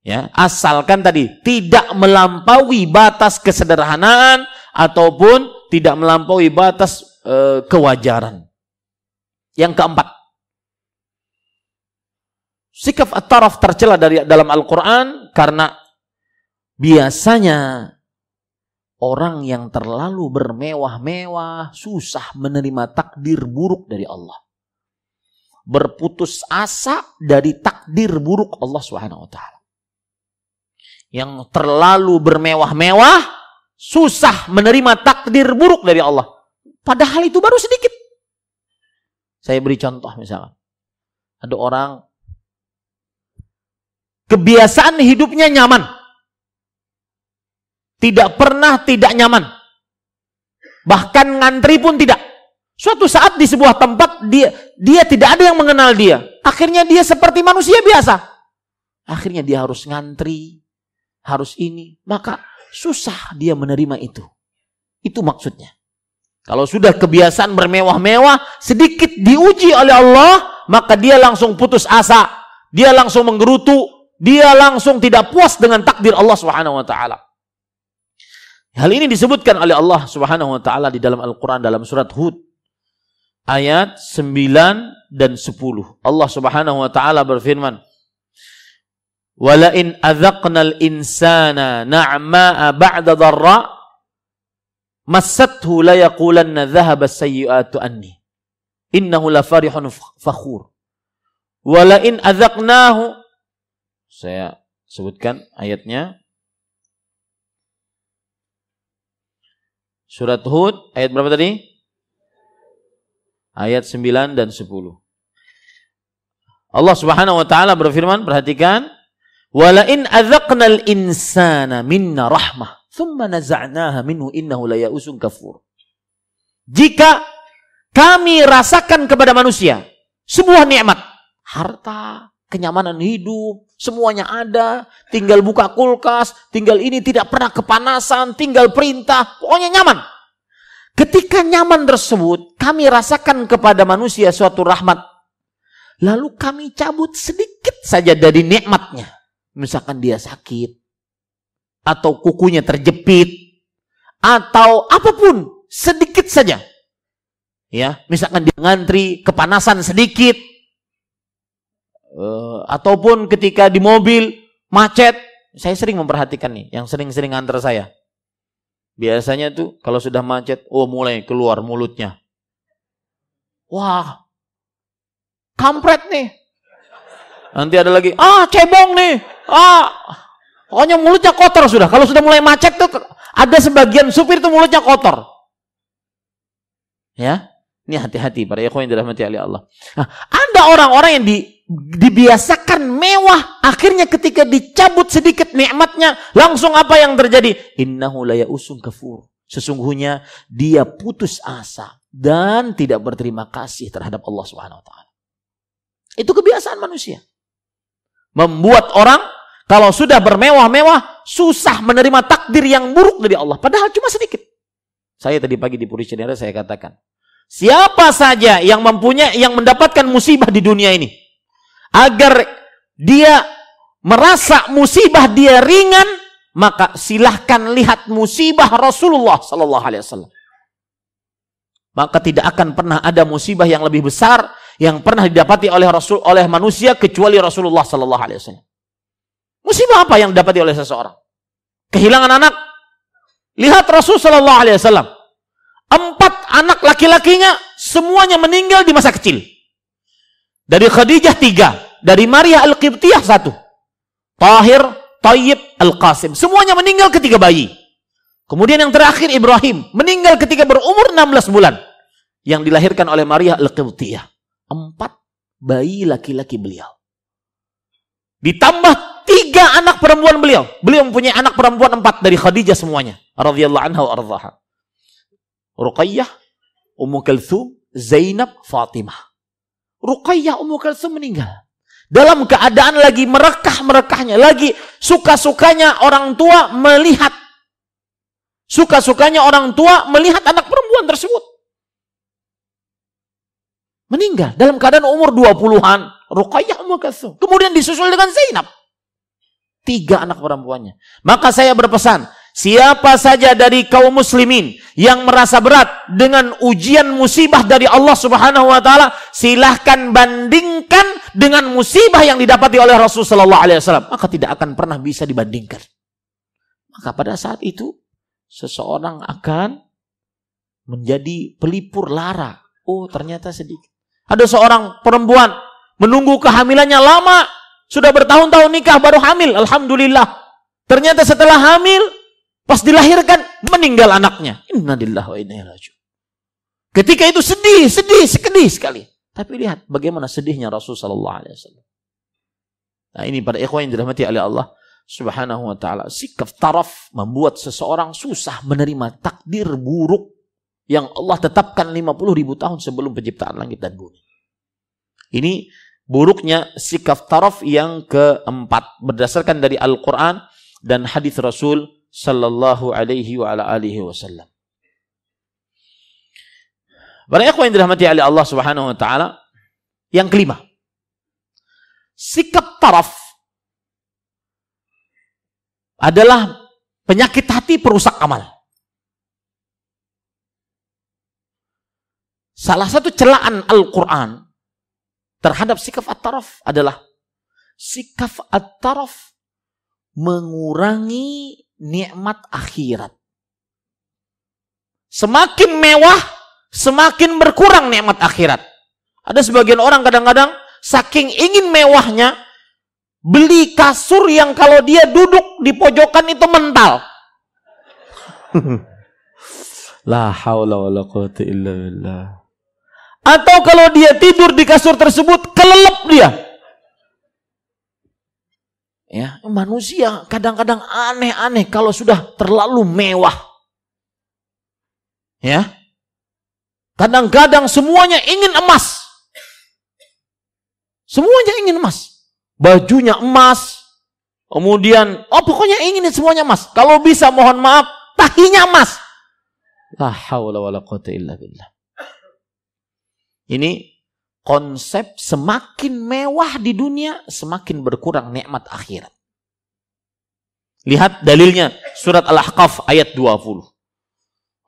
Ya, asalkan tadi tidak melampaui batas kesederhanaan ataupun tidak melampaui batas e, kewajaran. Yang keempat, sikap at-taraf tercela dari dalam Al-Quran karena biasanya Orang yang terlalu bermewah-mewah susah menerima takdir buruk dari Allah. Berputus asa dari takdir buruk Allah Subhanahu wa taala. Yang terlalu bermewah-mewah susah menerima takdir buruk dari Allah. Padahal itu baru sedikit. Saya beri contoh misalnya. Ada orang kebiasaan hidupnya nyaman tidak pernah tidak nyaman. Bahkan ngantri pun tidak. Suatu saat di sebuah tempat dia dia tidak ada yang mengenal dia. Akhirnya dia seperti manusia biasa. Akhirnya dia harus ngantri, harus ini. Maka susah dia menerima itu. Itu maksudnya. Kalau sudah kebiasaan bermewah-mewah, sedikit diuji oleh Allah, maka dia langsung putus asa. Dia langsung menggerutu, dia langsung tidak puas dengan takdir Allah Subhanahu wa taala. Hal ini disebutkan oleh Allah Subhanahu wa taala di dalam Al-Qur'an dalam surat Hud ayat 9 dan 10. Allah Subhanahu wa taala berfirman, "Wala in adzaqnal insana na'ma'a ba'da massathu la yaqulanna dhahaba sayyi'atu anni innahu la farihun fakhur." Wala in adzaqnahu saya sebutkan ayatnya Surat Hud ayat berapa tadi? Ayat 9 dan 10. Allah Subhanahu wa taala berfirman, perhatikan, "Wala in adzaqnal insana minna rahmah, thumma naza'naha minhu innahu layausun kafur." Jika kami rasakan kepada manusia sebuah nikmat, harta, kenyamanan hidup, semuanya ada, tinggal buka kulkas, tinggal ini tidak pernah kepanasan, tinggal perintah, pokoknya nyaman. Ketika nyaman tersebut, kami rasakan kepada manusia suatu rahmat. Lalu kami cabut sedikit saja dari nikmatnya. Misalkan dia sakit, atau kukunya terjepit, atau apa pun, sedikit saja. Ya, misalkan dia ngantri, kepanasan sedikit, uh, ataupun ketika di mobil macet, saya sering memperhatikan nih, yang sering-sering antar saya. Biasanya tuh kalau sudah macet, oh mulai keluar mulutnya. Wah, kampret nih. Nanti ada lagi, ah cebong nih, ah pokoknya mulutnya kotor sudah. Kalau sudah mulai macet tuh ada sebagian supir tuh mulutnya kotor. Ya, ini hati-hati para ikhwan yang dirahmati oleh Allah. Nah, ada orang-orang yang di, dibiasakan mewah, akhirnya ketika dicabut sedikit nikmatnya, langsung apa yang terjadi? Innahu la usung kafur. Sesungguhnya dia putus asa dan tidak berterima kasih terhadap Allah Subhanahu wa taala. Itu kebiasaan manusia. Membuat orang kalau sudah bermewah-mewah susah menerima takdir yang buruk dari Allah padahal cuma sedikit. Saya tadi pagi di Puricenera saya katakan, Siapa saja yang mempunyai yang mendapatkan musibah di dunia ini agar dia merasa musibah dia ringan, maka silahkan lihat musibah Rasulullah sallallahu alaihi wasallam. Maka tidak akan pernah ada musibah yang lebih besar yang pernah didapati oleh Rasul oleh manusia kecuali Rasulullah sallallahu alaihi wasallam. Musibah apa yang didapati oleh seseorang? Kehilangan anak. Lihat Rasul sallallahu alaihi wasallam. Empat anak laki-lakinya semuanya meninggal di masa kecil. Dari Khadijah tiga, dari Maria Al-Qibtiyah satu. Tahir, Tayyib, Al-Qasim. Semuanya meninggal ketika bayi. Kemudian yang terakhir Ibrahim, meninggal ketika berumur 16 bulan. Yang dilahirkan oleh Maria Al-Qibtiyah. Empat bayi laki-laki beliau. Ditambah tiga anak perempuan beliau. Beliau mempunyai anak perempuan empat dari Khadijah semuanya. Radhiyallahu anha wa ardhaha. Ruqayyah, Ummu Kalthum, Zainab, Fatimah. Ruqayyah Ummu Kalthum meninggal. Dalam keadaan lagi merekah-merekahnya, lagi suka-sukanya orang tua melihat. Suka-sukanya orang tua melihat anak perempuan tersebut. Meninggal dalam keadaan umur 20-an. Ruqayyah Ummu Kalthum. Kemudian disusul dengan Zainab. Tiga anak perempuannya. Maka saya berpesan, Siapa saja dari kaum muslimin yang merasa berat dengan ujian musibah dari Allah Subhanahu wa taala, silahkan bandingkan dengan musibah yang didapati oleh Rasul sallallahu alaihi wasallam, maka tidak akan pernah bisa dibandingkan. Maka pada saat itu seseorang akan menjadi pelipur lara. Oh, ternyata sedikit. Ada seorang perempuan menunggu kehamilannya lama, sudah bertahun-tahun nikah baru hamil, alhamdulillah. Ternyata setelah hamil, pas dilahirkan meninggal anaknya. Innalillahi wa inna ilaihi Ketika itu sedih, sedih, sedih sekali. Tapi lihat bagaimana sedihnya Rasul sallallahu alaihi wasallam. Nah, ini pada ikhwan yang dirahmati oleh Allah Subhanahu wa taala. Sikap taraf membuat seseorang susah menerima takdir buruk yang Allah tetapkan 50 ribu tahun sebelum penciptaan langit dan bumi. Ini buruknya sikap taraf yang keempat berdasarkan dari Al-Qur'an dan hadis Rasul sallallahu alaihi wa ala alihi wasallam. Para ikhwan yang dirahmati oleh Allah Subhanahu wa taala, yang kelima, sikap taraf adalah penyakit hati perusak amal. Salah satu celaan Al-Quran terhadap sikap at-taraf adalah sikap at-taraf mengurangi nikmat akhirat. Semakin mewah, semakin berkurang nikmat akhirat. Ada sebagian orang kadang-kadang saking ingin mewahnya, Beli kasur yang kalau dia duduk di pojokan itu mental. La haula wala illa billah. Atau kalau dia tidur di kasur tersebut kelelep dia. Ya, manusia kadang-kadang aneh-aneh kalau sudah terlalu mewah. Ya. Kadang-kadang semuanya ingin emas. Semuanya ingin emas bajunya emas, kemudian oh pokoknya ingin semuanya emas. Kalau bisa mohon maaf, tahinya emas. La haula wala quwata illa billah. Ini konsep semakin mewah di dunia, semakin berkurang nikmat akhirat. Lihat dalilnya surat Al-Ahqaf ayat 20.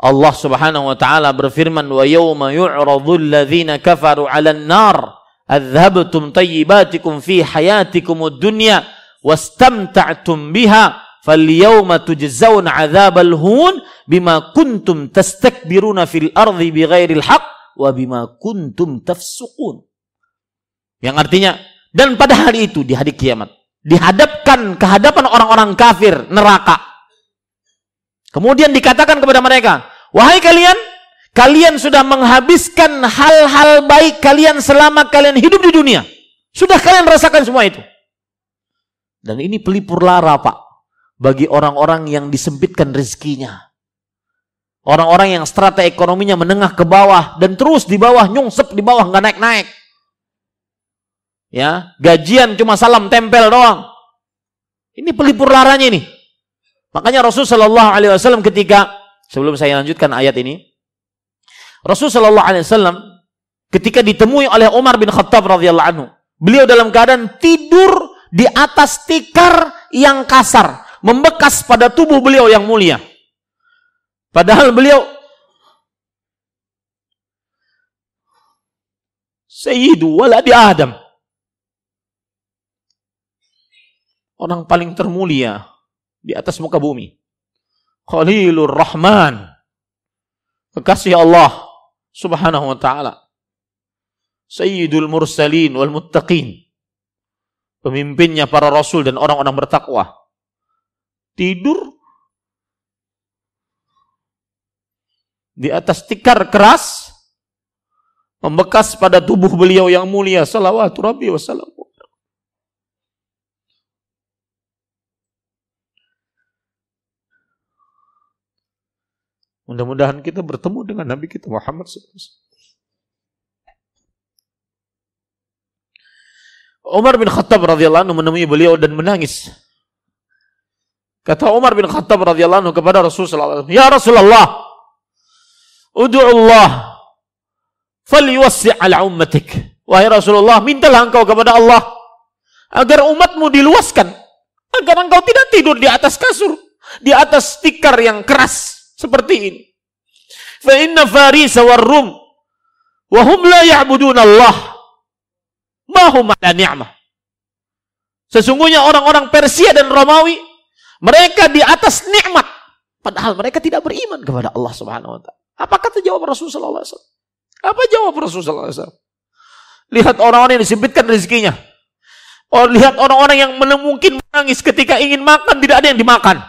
Allah Subhanahu wa taala berfirman wa yauma yu'radul ladzina kafaru 'alan nar adhabtum tayyibatikum fi hayatikum dunya wastamta'tum biha falyawma tujzauna adzabal hun bima kuntum tastakbiruna fil ardi bighairil haqq wa bima kuntum tafsukun yang artinya dan pada hari itu di hari kiamat dihadapkan ke hadapan orang-orang kafir neraka kemudian dikatakan kepada mereka wahai kalian Kalian sudah menghabiskan hal-hal baik kalian selama kalian hidup di dunia. Sudah kalian rasakan semua itu. Dan ini pelipur lara, Pak. Bagi orang-orang yang disempitkan rezekinya. Orang-orang yang strata ekonominya menengah ke bawah dan terus di bawah nyungsep di bawah nggak naik-naik. Ya, gajian cuma salam tempel doang. Ini pelipur laranya ini. Makanya Rasulullah Shallallahu Alaihi Wasallam ketika sebelum saya lanjutkan ayat ini, Rasulullah SAW ketika ditemui oleh Umar bin Khattab radhiyallahu anhu, beliau dalam keadaan tidur di atas tikar yang kasar, membekas pada tubuh beliau yang mulia. Padahal beliau Sayyidu waladi Adam. Orang paling termulia di atas muka bumi. Khalilur Rahman. Kekasih Allah subhanahu wa ta'ala. Sayyidul mursalin wal muttaqin. Pemimpinnya para rasul dan orang-orang bertakwa. Tidur di atas tikar keras membekas pada tubuh beliau yang mulia salawatu rabbi wasallam. Mudah-mudahan kita bertemu dengan Nabi kita Muhammad SAW. Umar bin Khattab radhiyallahu anhu menemui beliau dan menangis. Kata Umar bin Khattab radhiyallahu anhu kepada Rasulullah "Ya Rasulullah, ud'u Allah falyuwassi' ala ummatik." Wahai Rasulullah, mintalah engkau kepada Allah agar umatmu diluaskan, agar engkau tidak tidur di atas kasur, di atas tikar yang keras, seperti ini. Fa inna Faris wa la ya'budun Allah. Ma hum ala ni'mah. Sesungguhnya orang-orang Persia dan Romawi mereka di atas nikmat. Padahal mereka tidak beriman kepada Allah Subhanahu wa taala. Apa kata jawab Rasulullah SAW? Apa jawab Rasulullah SAW? Lihat orang-orang yang disempitkan rezekinya. Oh, lihat orang-orang yang mungkin menangis ketika ingin makan tidak ada yang dimakan.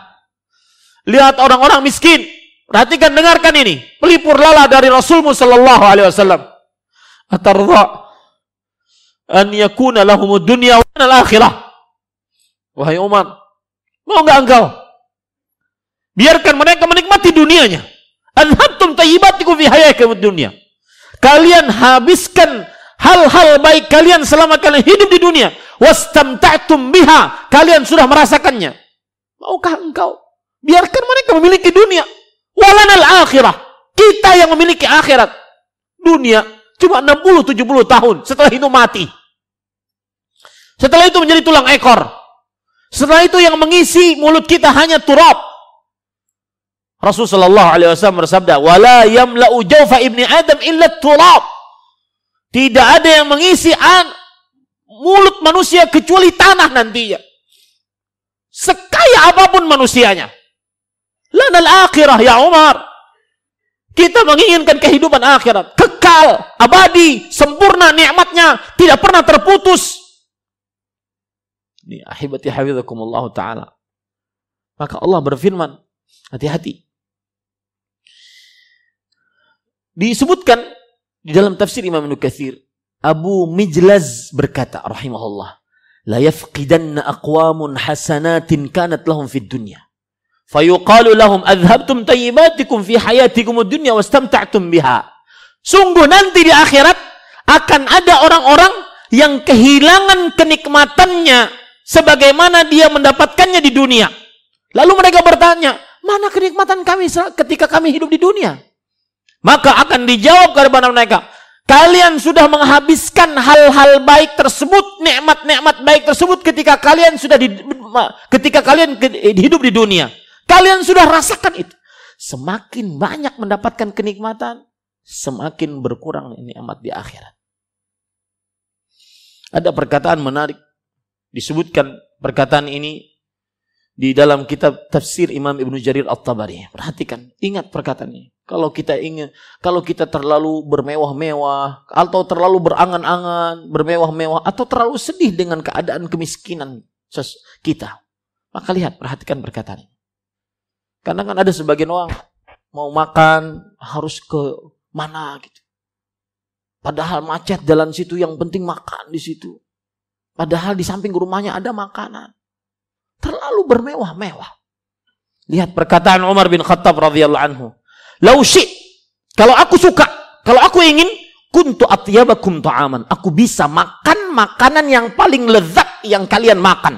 Lihat orang-orang miskin. Perhatikan, dengarkan ini. Pelipur lala dari Rasulmu Sallallahu Alaihi Wasallam. Atarza an yakuna lahum dunya wa al-akhirah. Wahai Umar, mau nggak engkau? Biarkan mereka menikmati dunianya. Adhabtum tayyibatikum fi hayatikum dunia. Kalian habiskan hal-hal baik kalian selama kalian hidup di dunia. Wastamta'tum biha. Kalian sudah merasakannya. Maukah engkau? Biarkan mereka memiliki dunia. Walanal akhirah. Kita yang memiliki akhirat. Dunia cuma 60-70 tahun. Setelah itu mati. Setelah itu menjadi tulang ekor. Setelah itu yang mengisi mulut kita hanya turab. Rasulullah SAW bersabda, "Wala yamla'u jawfa ibni Adam illa turab." Tidak ada yang mengisi an mulut manusia kecuali tanah nantinya. Sekaya apa pun manusianya. Lanal akhirah ya Umar. Kita menginginkan kehidupan akhirat. Kekal, abadi, sempurna nikmatnya. Tidak pernah terputus. Ini ahibati hafizakumullah ta'ala. Maka Allah berfirman, hati-hati. Disebutkan di dalam tafsir Imam Ibnu Katsir, Abu Mijlaz berkata rahimahullah, la yafqidanna aqwamun hasanatin kanat lahum fid dunya. Fayuqalu lahum adhabtum tayyibatikum fi hayatikum ad-dunya wastamta'tum biha. Sungguh nanti di akhirat akan ada orang-orang yang kehilangan kenikmatannya sebagaimana dia mendapatkannya di dunia. Lalu mereka bertanya, mana kenikmatan kami ketika kami hidup di dunia? Maka akan dijawab kepada mereka, kalian sudah menghabiskan hal-hal baik tersebut, nikmat-nikmat baik tersebut ketika kalian sudah di, ketika kalian hidup di dunia. Kalian sudah rasakan itu. Semakin banyak mendapatkan kenikmatan, semakin berkurang nikmat di akhirat. Ada perkataan menarik disebutkan perkataan ini di dalam kitab tafsir Imam Ibnu Jarir At-Tabari. Perhatikan, ingat perkataan ini. Kalau kita ingin, kalau kita terlalu bermewah-mewah, atau terlalu berangan-angan, bermewah-mewah, atau terlalu sedih dengan keadaan kemiskinan kita, maka lihat, perhatikan perkataan ini. Karena kan ada sebagian orang mau makan harus ke mana gitu. Padahal macet jalan situ yang penting makan di situ. Padahal di samping rumahnya ada makanan. Terlalu bermewah-mewah. Lihat perkataan Umar bin Khattab radhiyallahu anhu. Lausi, kalau aku suka, kalau aku ingin, kuntu atyabakum ta'aman. Aku bisa makan makanan yang paling lezat yang kalian makan.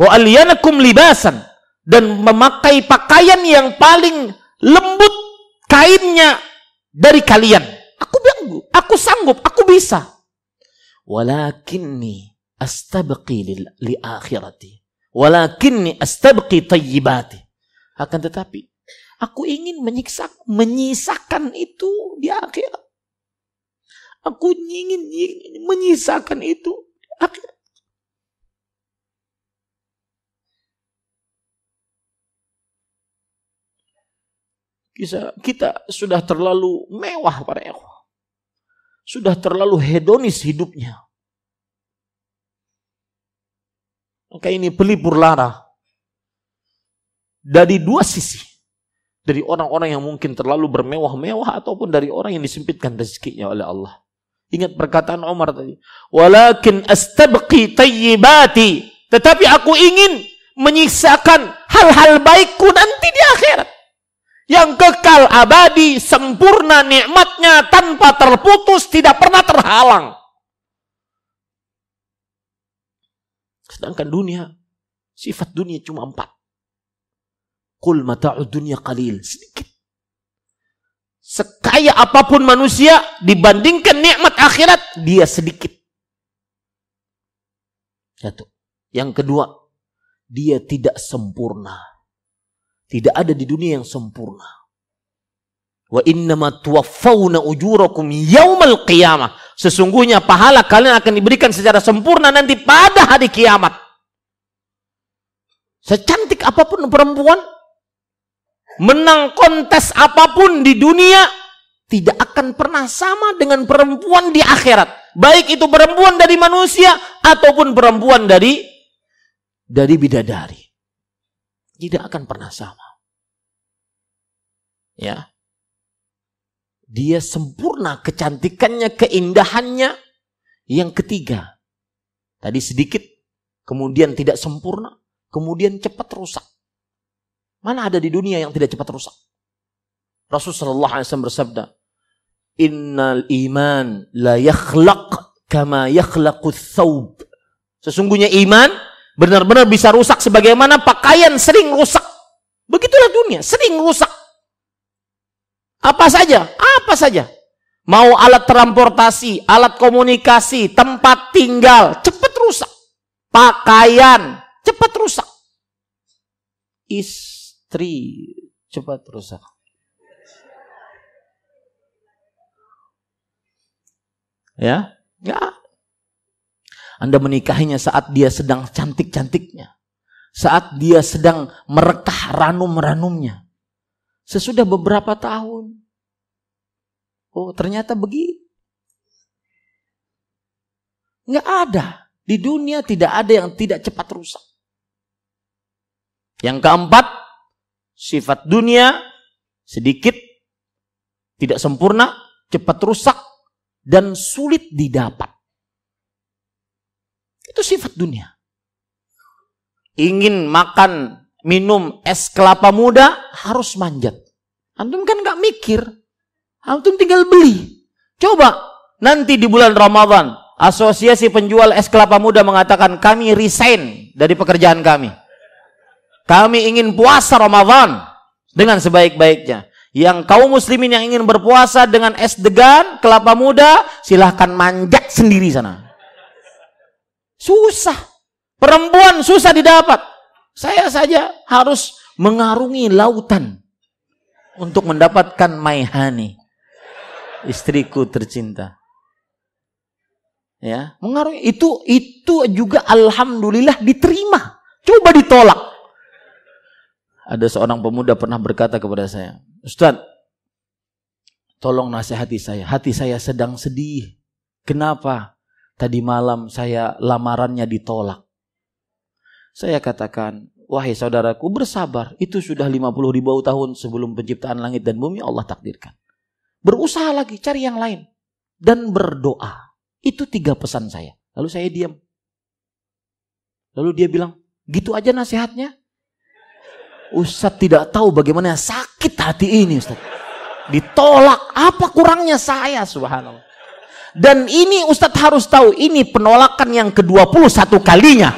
Wa aliyanakum libasan dan memakai pakaian yang paling lembut kainnya dari kalian. Aku bilang, aku sanggup, aku bisa. Walakinni astabqi li akhirati. Walakinni astabqi tayyibati. Akan tetapi, aku ingin menyiksa, menyisakan itu di akhirat. Aku ingin, menyisakan itu di akhirat. Kita, kita sudah terlalu mewah para ikhwah. Sudah terlalu hedonis hidupnya. Maka ini pelipur lara. Dari dua sisi. Dari orang-orang yang mungkin terlalu bermewah-mewah ataupun dari orang yang disempitkan rezekinya oleh Allah. Ingat perkataan Umar tadi. Walakin astabqi tayyibati. Tetapi aku ingin menyisakan hal-hal baikku nanti di akhirat. Yang kekal abadi, sempurna nikmatnya tanpa terputus, tidak pernah terhalang. Sedangkan dunia, sifat dunia cuma empat. Kul mata'ud dunia qalil. Sedikit. Sekaya apa pun manusia, dibandingkan nikmat akhirat, dia sedikit. Satu. Yang kedua, dia tidak sempurna. Tidak ada di dunia yang sempurna. Wa innama tuwaffawna ujurakum yaumal qiyamah. Sesungguhnya pahala kalian akan diberikan secara sempurna nanti pada hari kiamat. Secantik apa pun perempuan, menang kontes apa pun di dunia tidak akan pernah sama dengan perempuan di akhirat. Baik itu perempuan dari manusia ataupun perempuan dari dari bidadari. Tidak akan pernah sama. Ya. Dia sempurna kecantikannya, keindahannya. Yang ketiga, tadi sedikit, kemudian tidak sempurna, kemudian cepat rusak. Mana ada di dunia yang tidak cepat rusak? Rasulullah SAW bersabda, Innal iman la yakhlaq kama yakhlaqu thawb. Sesungguhnya iman benar-benar bisa rusak sebagaimana pakaian sering rusak. Begitulah dunia, sering rusak. Apa saja? Apa saja? Mau alat transportasi, alat komunikasi, tempat tinggal, cepat rusak. Pakaian, cepat rusak. Istri, cepat rusak. Ya, ya. Anda menikahinya saat dia sedang cantik-cantiknya. Saat dia sedang merekah ranum-ranumnya. Sesudah beberapa tahun. Oh, ternyata begitu. Nggak ada. Di dunia tidak ada yang tidak cepat rusak. Yang keempat, sifat dunia sedikit, tidak sempurna, cepat rusak, dan sulit didapat. Itu sifat dunia. Ingin makan, minum es kelapa muda harus manjat. Antum kan nggak mikir. Antum tinggal beli. Coba nanti di bulan Ramadan, Asosiasi Penjual Es Kelapa Muda mengatakan kami resign dari pekerjaan kami. Kami ingin puasa Ramadan dengan sebaik-baiknya. Yang kaum muslimin yang ingin berpuasa dengan es degan, kelapa muda, silahkan manjat sendiri sana. Susah. Perempuan susah didapat. Saya saja harus mengarungi lautan untuk mendapatkan maihani. Istriku tercinta. Ya, mengarungi itu itu juga alhamdulillah diterima. Coba ditolak. Ada seorang pemuda pernah berkata kepada saya, Ustaz, tolong nasihati saya. Hati saya sedang sedih. Kenapa? Tadi malam saya lamarannya ditolak. Saya katakan, wahai saudaraku bersabar. Itu sudah 50 ribu tahun sebelum penciptaan langit dan bumi Allah takdirkan. Berusaha lagi, cari yang lain. Dan berdoa. Itu tiga pesan saya. Lalu saya diam. Lalu dia bilang, gitu aja nasihatnya? Ustaz tidak tahu bagaimana sakit hati ini Ustaz. Ditolak, apa kurangnya saya subhanallah. Dan ini Ustaz harus tahu, ini penolakan yang ke-21 kalinya.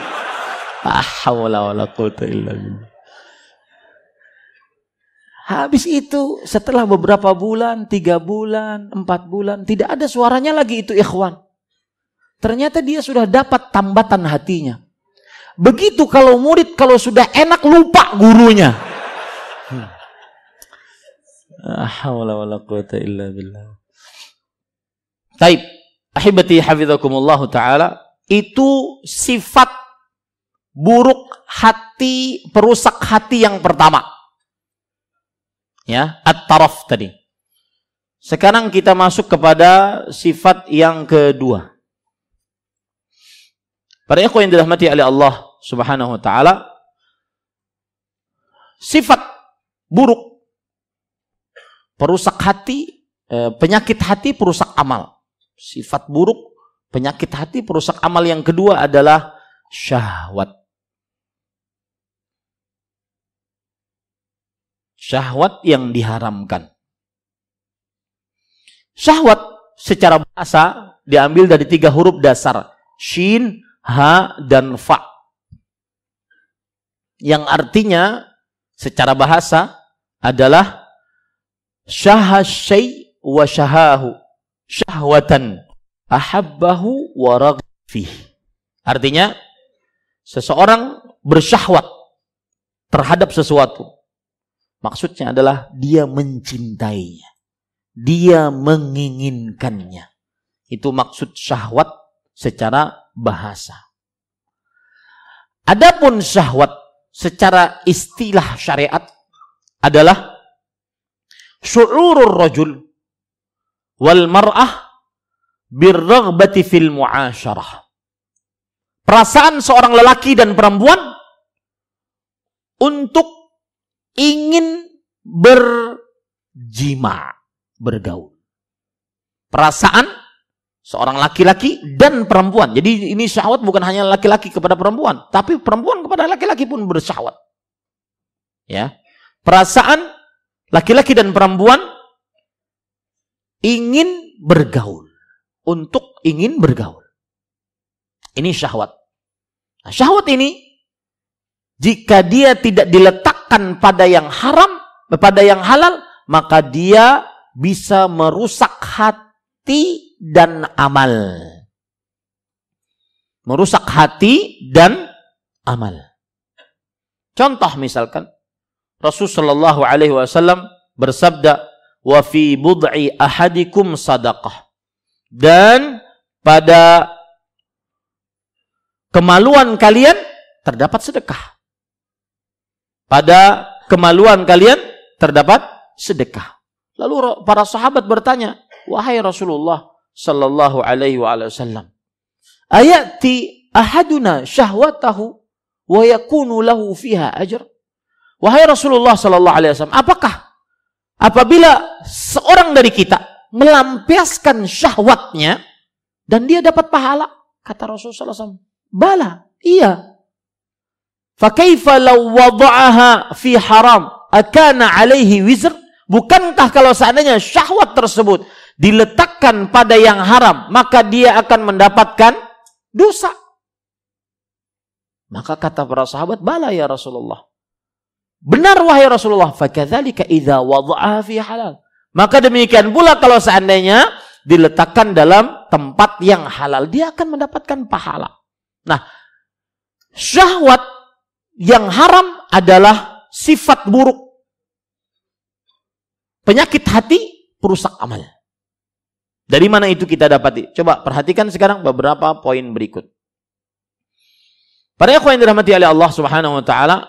Habis itu setelah beberapa bulan, tiga bulan, empat bulan, tidak ada suaranya lagi itu ikhwan. Ternyata dia sudah dapat tambatan hatinya. Begitu kalau murid kalau sudah enak lupa gurunya. Taib. Ahibati hafizakumullah taala itu sifat buruk hati, perusak hati yang pertama. Ya, at-taraf tadi. Sekarang kita masuk kepada sifat yang kedua. Para ikhwan yang dirahmati oleh Allah Subhanahu wa taala. Sifat buruk. Perusak hati eh, penyakit hati perusak amal. Sifat buruk penyakit hati perusak amal. Yang kedua adalah syahwat. Syahwat yang diharamkan. Syahwat secara bahasa diambil dari tiga huruf dasar. Shin ha dan fa yang artinya secara bahasa adalah syahasy wa syahahu syahwatan ahabbahu wa. Artinya seseorang bersyahwat terhadap sesuatu. Maksudnya adalah dia mencintainya. Dia menginginkannya. Itu maksud syahwat secara bahasa. Adapun syahwat secara istilah syariat adalah syu'urur rajul wal mar'ah birraghbati fil muasyarah. Perasaan seorang lelaki dan perempuan untuk ingin berjima, bergaul. Perasaan seorang laki-laki dan perempuan. Jadi ini syahwat bukan hanya laki-laki kepada perempuan, tapi perempuan kepada laki-laki pun bersyahwat. Ya. Perasaan laki-laki dan perempuan ingin bergaul untuk ingin bergaul. Ini syahwat. Nah, syahwat ini jika dia tidak diletakkan pada yang haram, pada yang halal, maka dia bisa merusak hati dan amal. Merusak hati dan amal. Contoh misalkan Rasulullah Shallallahu Alaihi Wasallam bersabda, "Wa fi bud'i ahadikum sadaqah." dan pada kemaluan kalian terdapat sedekah. Pada kemaluan kalian terdapat sedekah. Lalu para sahabat bertanya, "Wahai Rasulullah sallallahu alaihi wasallam, ayati ahaduna syahwatahu wa yakunu lahu fiha ajr?" Wahai Rasulullah sallallahu alaihi wasallam, apakah apabila seorang dari kita melampiaskan syahwatnya dan dia dapat pahala. Kata Rasulullah SAW. Bala, iya. Fakaifa law wada'aha fi haram akana alaihi wizr? Bukankah kalau seandainya syahwat tersebut diletakkan pada yang haram, maka dia akan mendapatkan dosa. Maka kata para sahabat, bala ya Rasulullah. Benar wahai Rasulullah, fakadzalika idza wada'aha fi halal. Maka demikian pula kalau seandainya diletakkan dalam tempat yang halal, dia akan mendapatkan pahala. Nah, syahwat yang haram adalah sifat buruk. Penyakit hati perusak amal. Dari mana itu kita dapati? Coba perhatikan sekarang beberapa poin berikut. Para ikhwan yang dirahmati oleh Allah Subhanahu wa taala,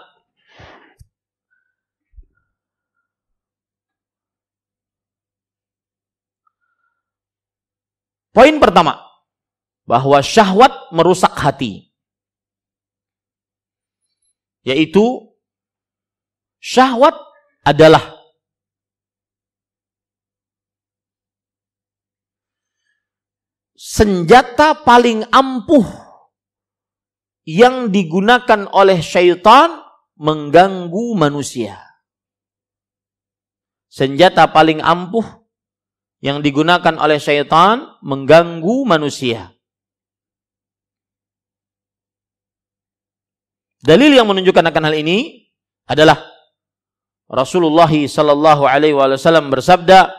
Poin pertama, bahwa syahwat merusak hati. Yaitu syahwat adalah senjata paling ampuh yang digunakan oleh syaitan mengganggu manusia. Senjata paling ampuh yang digunakan oleh syaitan mengganggu manusia. Dalil yang menunjukkan akan hal ini adalah Rasulullah sallallahu alaihi wasallam bersabda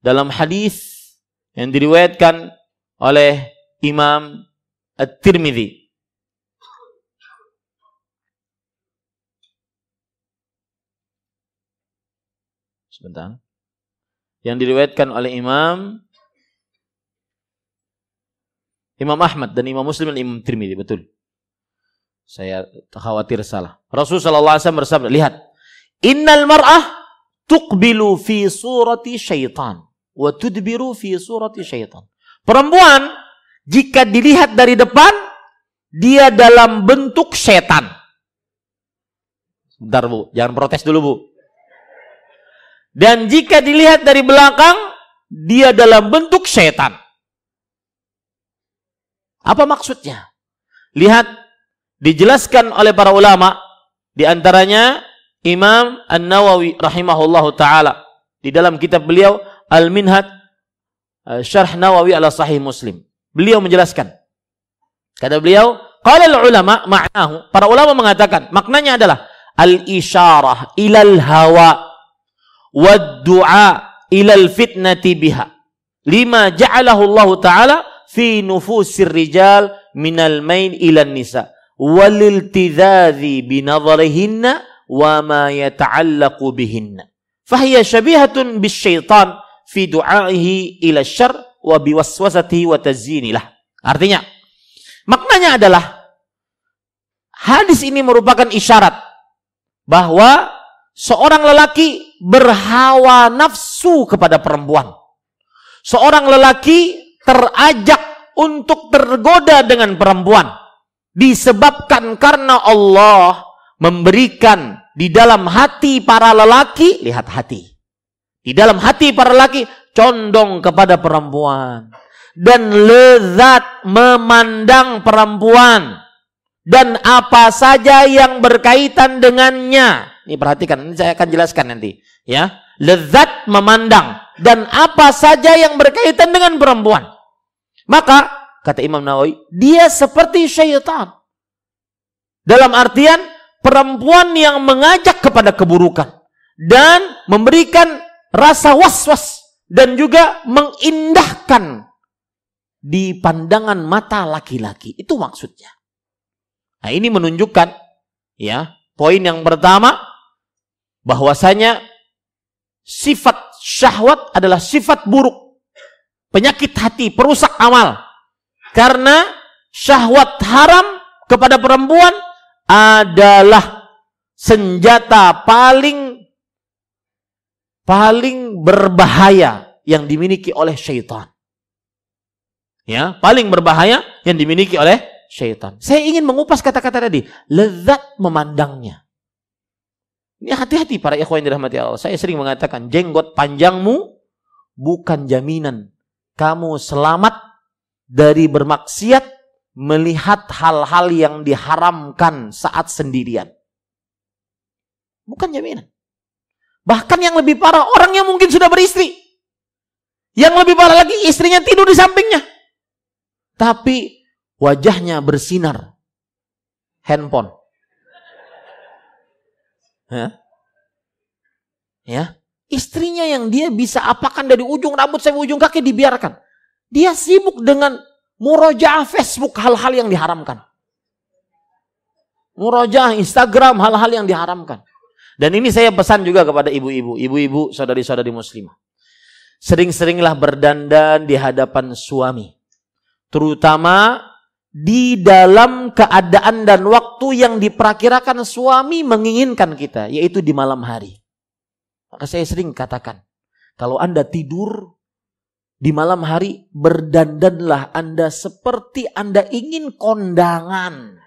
dalam hadis yang diriwayatkan oleh Imam At-Tirmidzi Sebentar yang diriwayatkan oleh Imam Imam Ahmad dan Imam Muslim dan Imam Tirmidzi betul. Saya khawatir salah. Rasulullah SAW bersabda, lihat, innal mar'ah tuqbilu fi surati syaitan wa tudbiru fi surati syaitan. Perempuan jika dilihat dari depan dia dalam bentuk setan. Bentar Bu, jangan protes dulu Bu. Dan jika dilihat dari belakang, dia dalam bentuk setan. Apa maksudnya? Lihat, dijelaskan oleh para ulama, di antaranya Imam An-Nawawi rahimahullahu taala di dalam kitab beliau Al-Minhaj eh, Syarh Nawawi ala Sahih Muslim. Beliau menjelaskan. Kata beliau, qala ulama ma'nahu, para ulama mengatakan maknanya adalah al-isyarah ilal hawa والدعاء إلى الفتنة بها لما جعله الله تعالى في نفوس الرجال من الميل إلى النساء والالتذاذ بنظرهن وما يتعلق بهن فهي شبيهة بالشيطان في دعائه إلى الشر وبوسوسته وتزيين له artinya maknanya adalah hadis ini merupakan isyarat bahwa seorang lelaki berhawa nafsu kepada perempuan. Seorang lelaki terajak untuk tergoda dengan perempuan disebabkan karena Allah memberikan di dalam hati para lelaki, lihat hati. Di dalam hati para lelaki condong kepada perempuan dan lezat memandang perempuan dan apa saja yang berkaitan dengannya. Ini perhatikan, ini saya akan jelaskan nanti, ya. Lezat memandang dan apa saja yang berkaitan dengan perempuan. Maka kata Imam Nawawi, dia seperti syaitan. Dalam artian perempuan yang mengajak kepada keburukan dan memberikan rasa was-was dan juga mengindahkan di pandangan mata laki-laki. Itu maksudnya. Nah, ini menunjukkan ya, poin yang pertama bahwasanya sifat syahwat adalah sifat buruk. Penyakit hati, perusak amal. Karena syahwat haram kepada perempuan adalah senjata paling paling berbahaya yang dimiliki oleh syaitan. Ya, paling berbahaya yang dimiliki oleh syaitan. Saya ingin mengupas kata-kata tadi, lezat memandangnya. Ini hati-hati para ikhwan yang dirahmati Allah. Saya sering mengatakan, jenggot panjangmu bukan jaminan kamu selamat dari bermaksiat melihat hal-hal yang diharamkan saat sendirian. Bukan jaminan. Bahkan yang lebih parah, orang yang mungkin sudah beristri. Yang lebih parah lagi, istrinya tidur di sampingnya. Tapi wajahnya bersinar. Handphone. Ya. ya. Istrinya yang dia bisa apakan dari ujung rambut sampai ujung kaki dibiarkan. Dia sibuk dengan murojaah Facebook hal-hal yang diharamkan. Murojaah Instagram hal-hal yang diharamkan. Dan ini saya pesan juga kepada ibu-ibu, ibu-ibu, saudari-saudari muslimah. Sering-seringlah berdandan di hadapan suami. Terutama di dalam keadaan dan waktu yang diperkirakan suami menginginkan kita, yaitu di malam hari. Maka saya sering katakan, kalau Anda tidur di malam hari berdandanlah Anda seperti Anda ingin kondangan.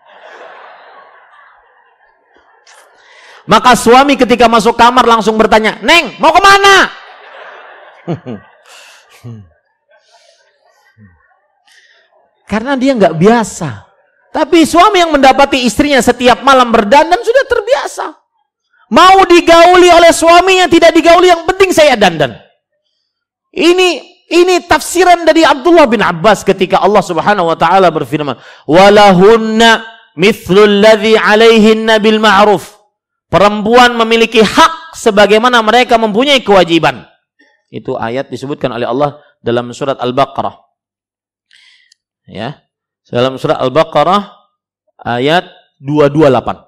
Maka suami ketika masuk kamar langsung bertanya, Neng, mau ke mana? Karena dia nggak biasa. Tapi suami yang mendapati istrinya setiap malam berdandan sudah terbiasa. Mau digauli oleh suaminya, tidak digauli, yang penting saya dandan. Ini ini tafsiran dari Abdullah bin Abbas ketika Allah Subhanahu wa taala berfirman, "Walahunna mithlul ladzi bil ma'ruf." Perempuan memiliki hak sebagaimana mereka mempunyai kewajiban. Itu ayat disebutkan oleh Allah dalam surat Al-Baqarah. Ya. Dalam surat Al-Baqarah ayat 228.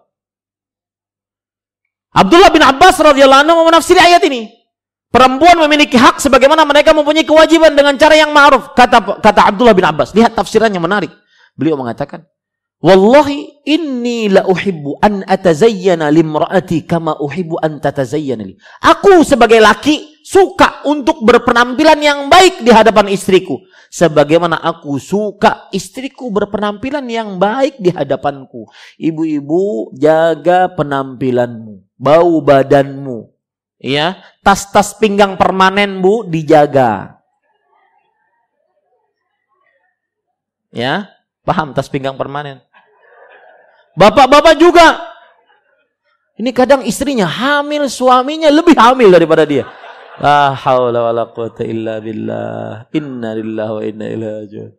Abdullah bin Abbas radhiyallahu anhu menafsiri ayat ini. Perempuan memiliki hak sebagaimana mereka mempunyai kewajiban dengan cara yang ma'ruf. Kata kata Abdullah bin Abbas. Lihat tafsirannya menarik. Beliau mengatakan, Wallahi inni la uhibbu an atazayyana limra'ati kama uhibbu an tatazayyana li. Aku sebagai laki suka untuk berpenampilan yang baik di hadapan istriku. Sebagaimana aku suka istriku berpenampilan yang baik di hadapanku. Ibu-ibu jaga penampilanmu, bau badanmu, Ya, tas-tas pinggang permanen Bu dijaga. Ya, paham tas pinggang permanen. Bapak-bapak juga. Ini kadang istrinya hamil, suaminya lebih hamil daripada dia. La haula wala quwata illa billah. Inna lillahi wa inna ilaihi raji'un.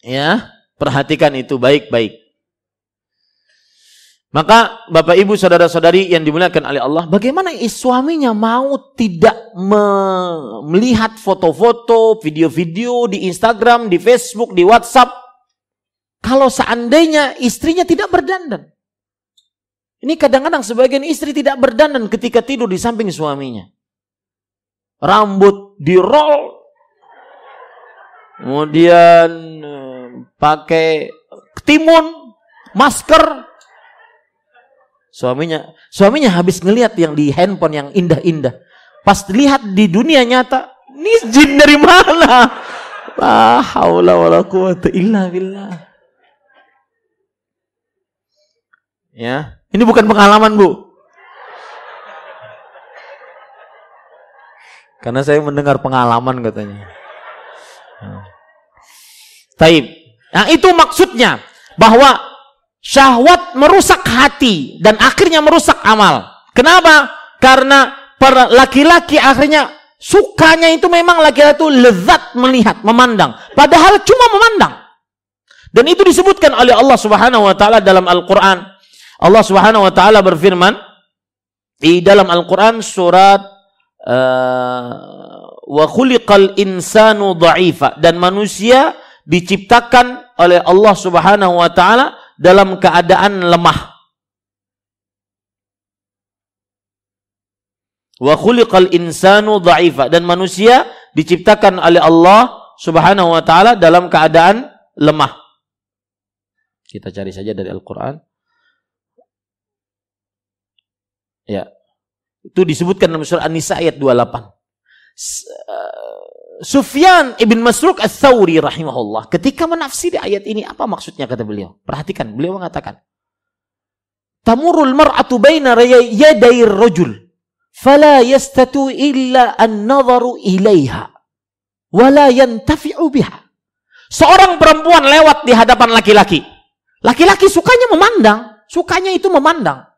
Ya, perhatikan itu baik-baik. Maka Bapak Ibu saudara-saudari yang dimuliakan oleh Allah, bagaimana suaminya mau tidak me melihat foto-foto, video-video di Instagram, di Facebook, di WhatsApp kalau seandainya istrinya tidak berdandan. Ini kadang-kadang sebagian istri tidak berdandan ketika tidur di samping suaminya. Rambut di roll, kemudian eh, pakai timun, masker, Suaminya, suaminya habis ngelihat yang di handphone yang indah-indah. Pas lihat di dunia nyata, ini jin dari mana? La wala quwata illa billah. Ya, ini bukan pengalaman, Bu. Karena saya mendengar pengalaman katanya. Taib. Nah, itu maksudnya bahwa syahwat merusak hati dan akhirnya merusak amal. Kenapa? Karena para laki-laki akhirnya sukanya itu memang laki-laki itu lezat melihat, memandang. Padahal cuma memandang. Dan itu disebutkan oleh Allah Subhanahu wa taala dalam Al-Qur'an. Allah Subhanahu wa taala berfirman di dalam Al-Qur'an surat uh, wa khuliqal insanu dha'ifa dan manusia diciptakan oleh Allah Subhanahu wa taala dalam keadaan lemah. Wa khuliqal insanu dha'ifa dan manusia diciptakan oleh Allah Subhanahu wa taala dalam keadaan lemah. Kita cari saja dari Al-Qur'an. Ya. Itu disebutkan dalam surah An-Nisa ayat 28. Sufyan ibn Masruk al-Thawri rahimahullah ketika menafsiri ayat ini apa maksudnya kata beliau? Perhatikan, beliau mengatakan Tamurul mar'atu baina yaday rajul fala yastatu illa an-nadharu ilaiha wala yantafi'u biha. Seorang perempuan lewat di hadapan laki-laki. Laki-laki sukanya memandang, sukanya itu memandang.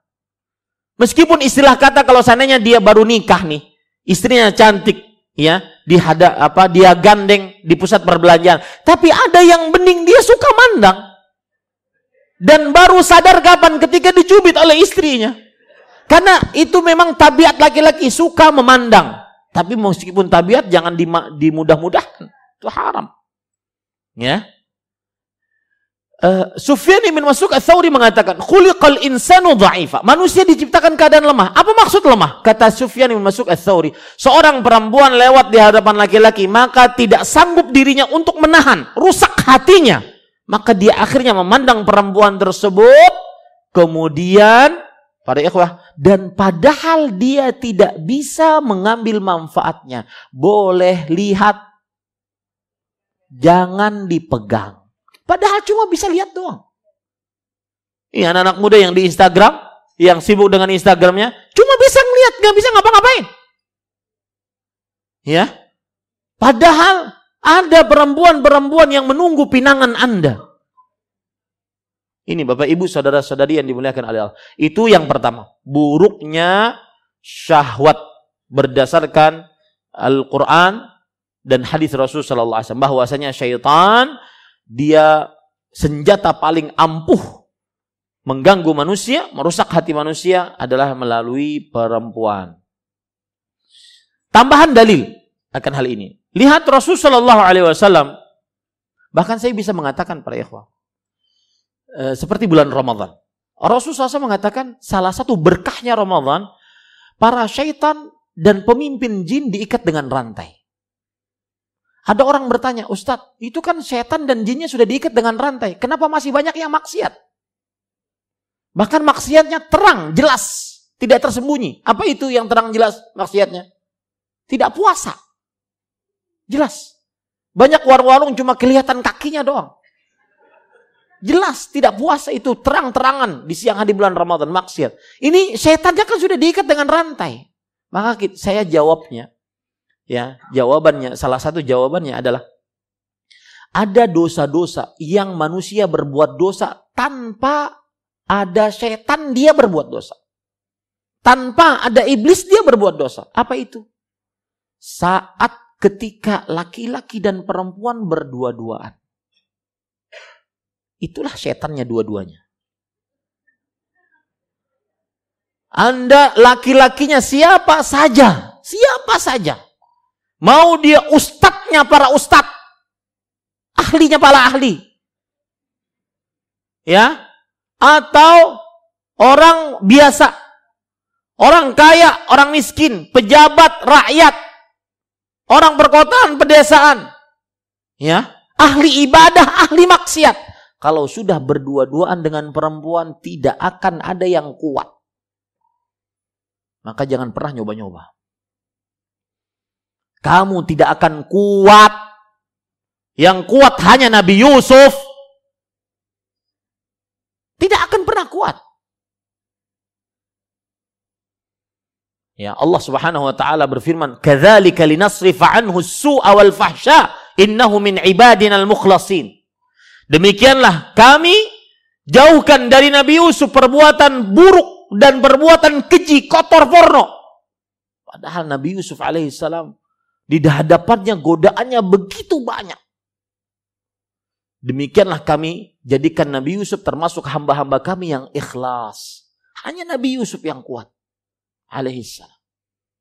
Meskipun istilah kata kalau seandainya dia baru nikah nih, istrinya cantik, ya di hada, apa dia gandeng di pusat perbelanjaan. Tapi ada yang bening dia suka mandang. Dan baru sadar kapan? Ketika dicubit oleh istrinya. Karena itu memang tabiat laki-laki suka memandang. Tapi meskipun tabiat jangan dimudah-mudahkan. Itu haram. Ya Uh, Sufyan bin Mas'ud Ats-Tsauri mengatakan, "Khuliqal insanu dha'ifa." Manusia diciptakan keadaan lemah. Apa maksud lemah? Kata Sufyan bin Mas'ud Ats-Tsauri, seorang perempuan lewat di hadapan laki-laki, maka tidak sanggup dirinya untuk menahan, rusak hatinya. Maka dia akhirnya memandang perempuan tersebut, kemudian pada ikhwah dan padahal dia tidak bisa mengambil manfaatnya. Boleh lihat jangan dipegang. Padahal cuma bisa lihat doang. Iya anak-anak muda yang di Instagram, yang sibuk dengan Instagramnya, cuma bisa ngeliat, nggak bisa ngapa-ngapain. Ya, padahal ada perempuan-perempuan yang menunggu pinangan Anda. Ini Bapak Ibu saudara-saudari yang dimuliakan oleh Allah. Itu yang pertama. Buruknya syahwat berdasarkan Al-Quran dan hadis Rasul Sallallahu Alaihi Wasallam bahwasanya syaitan dia senjata paling ampuh mengganggu manusia, merusak hati manusia adalah melalui perempuan. Tambahan dalil akan hal ini. Lihat Rasul Wasallam. Bahkan saya bisa mengatakan para ikhwah. E, seperti bulan Ramadan. Rasul SAW mengatakan salah satu berkahnya Ramadan, para syaitan dan pemimpin jin diikat dengan rantai. Ada orang bertanya, Ustadz, itu kan setan dan jinnya sudah diikat dengan rantai. Kenapa masih banyak yang maksiat? Bahkan maksiatnya terang, jelas. Tidak tersembunyi. Apa itu yang terang jelas maksiatnya? Tidak puasa. Jelas. Banyak warung-warung cuma kelihatan kakinya doang. Jelas tidak puasa itu terang-terangan di siang hari bulan Ramadan maksiat. Ini setannya kan sudah diikat dengan rantai. Maka saya jawabnya, Ya, jawabannya salah satu jawabannya adalah ada dosa-dosa yang manusia berbuat dosa tanpa ada setan dia berbuat dosa. Tanpa ada iblis dia berbuat dosa. Apa itu? Saat ketika laki-laki dan perempuan berdua-duaan. Itulah setannya dua-duanya. Anda laki-lakinya siapa saja, siapa saja Mau dia ustadznya para ustadz. Ahlinya para ahli. Ya. Atau orang biasa. Orang kaya, orang miskin, pejabat, rakyat. Orang perkotaan, pedesaan. Ya. Ahli ibadah, ahli maksiat. Kalau sudah berdua-duaan dengan perempuan, tidak akan ada yang kuat. maka jangan pernah nyoba-nyoba. Kamu tidak akan kuat. Yang kuat hanya Nabi Yusuf. Tidak akan pernah kuat. Ya, Allah Subhanahu wa taala berfirman, "Kadzalika linasrifa anhu as-su'a wal fahsya, innahu min ibadina al-mukhlasin." Demikianlah kami jauhkan dari Nabi Yusuf perbuatan buruk dan perbuatan keji, kotor porno. Padahal Nabi Yusuf alaihissalam di hadapannya godaannya begitu banyak. Demikianlah kami jadikan Nabi Yusuf termasuk hamba-hamba kami yang ikhlas. Hanya Nabi Yusuf yang kuat. Alaihissalam.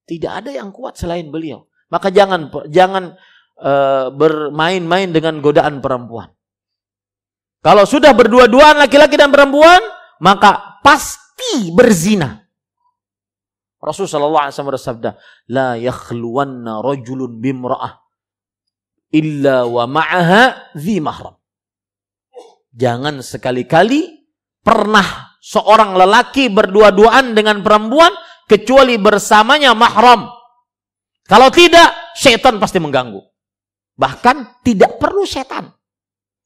Tidak ada yang kuat selain beliau. Maka jangan jangan uh, bermain-main dengan godaan perempuan. Kalau sudah berdua-duaan laki-laki dan perempuan, maka pasti berzina. Rasulullah SAW bersabda, La yakhluwanna rajulun bimra'ah illa wa ma'aha zi mahram. Jangan sekali-kali pernah seorang lelaki berdua-duaan dengan perempuan kecuali bersamanya mahram. Kalau tidak, setan pasti mengganggu. Bahkan tidak perlu setan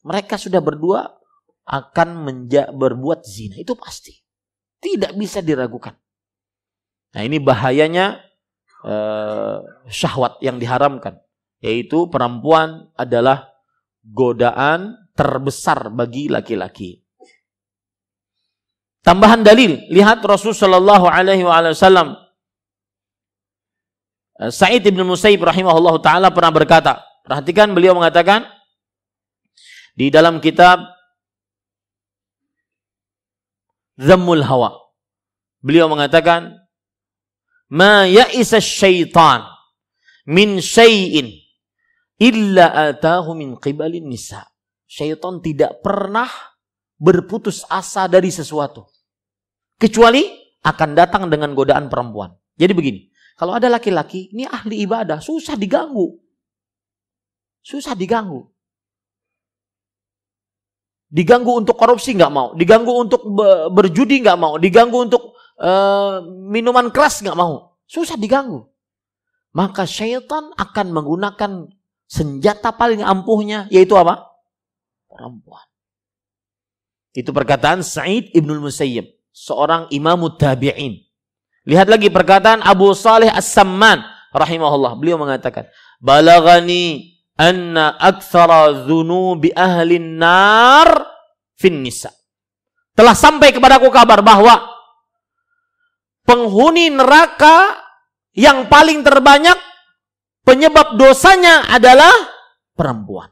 mereka sudah berdua akan menja berbuat zina. Itu pasti. Tidak bisa diragukan. Nah ini bahayanya uh, syahwat yang diharamkan. Yaitu perempuan adalah godaan terbesar bagi laki-laki. Tambahan dalil, lihat Rasulullah Shallallahu Alaihi Wasallam. Eh, Sa'id ibn Musayyib rahimahullah taala pernah berkata, perhatikan beliau mengatakan, di dalam kitab Zammul Hawa. Beliau mengatakan, "Ma ya'isa syaitan min syai'in illa atahu min qibalin nisa." Syaitan tidak pernah berputus asa dari sesuatu kecuali akan datang dengan godaan perempuan. Jadi begini, kalau ada laki-laki ini ahli ibadah, susah diganggu. Susah diganggu. Diganggu untuk korupsi nggak mau, diganggu untuk berjudi nggak mau, diganggu untuk uh, minuman keras nggak mau. Susah diganggu. Maka syaitan akan menggunakan senjata paling ampuhnya, yaitu apa? Perempuan. Itu perkataan Sa'id Ibnul Musayyib, seorang imam tabi'in. Lihat lagi perkataan Abu Saleh As-Samman rahimahullah. Beliau mengatakan, "Balagani anna aktsara dzunubi ahli nar fin nisa. Telah sampai kepadaku kabar bahwa penghuni neraka yang paling terbanyak penyebab dosanya adalah perempuan.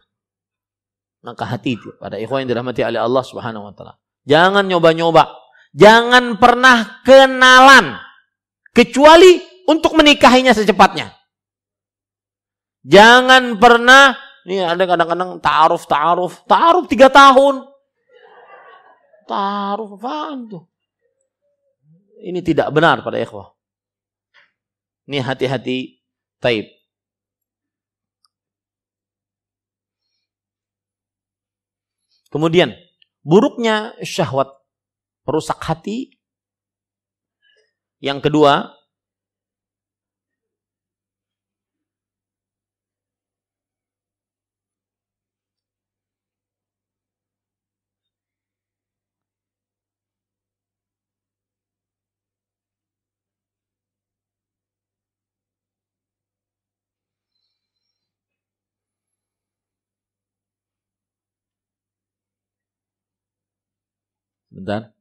Maka hati itu pada ikhwan yang dirahmati oleh Allah Subhanahu wa taala. Jangan nyoba-nyoba. Jangan pernah kenalan kecuali untuk menikahinya secepatnya. Jangan pernah, nih ada kadang-kadang ta'aruf, ta'aruf, ta'aruf tiga tahun. Ta'aruf apaan tuh? Ini tidak benar pada ikhwah. Ini hati-hati taib. Kemudian, buruknya syahwat perusak hati. Yang kedua, Bentar.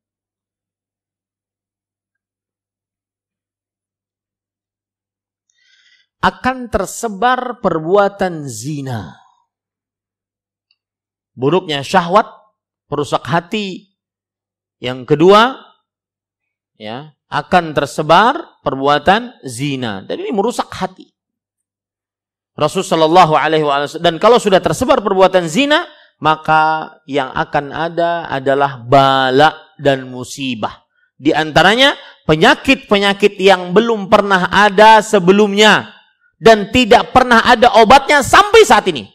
Akan tersebar perbuatan zina. Buruknya syahwat, perusak hati. Yang kedua, ya, akan tersebar perbuatan zina. Dan ini merusak hati. Rasulullah Shallallahu Alaihi Wasallam dan kalau sudah tersebar perbuatan zina, maka yang akan ada adalah bala dan musibah. Di antaranya penyakit-penyakit yang belum pernah ada sebelumnya dan tidak pernah ada obatnya sampai saat ini.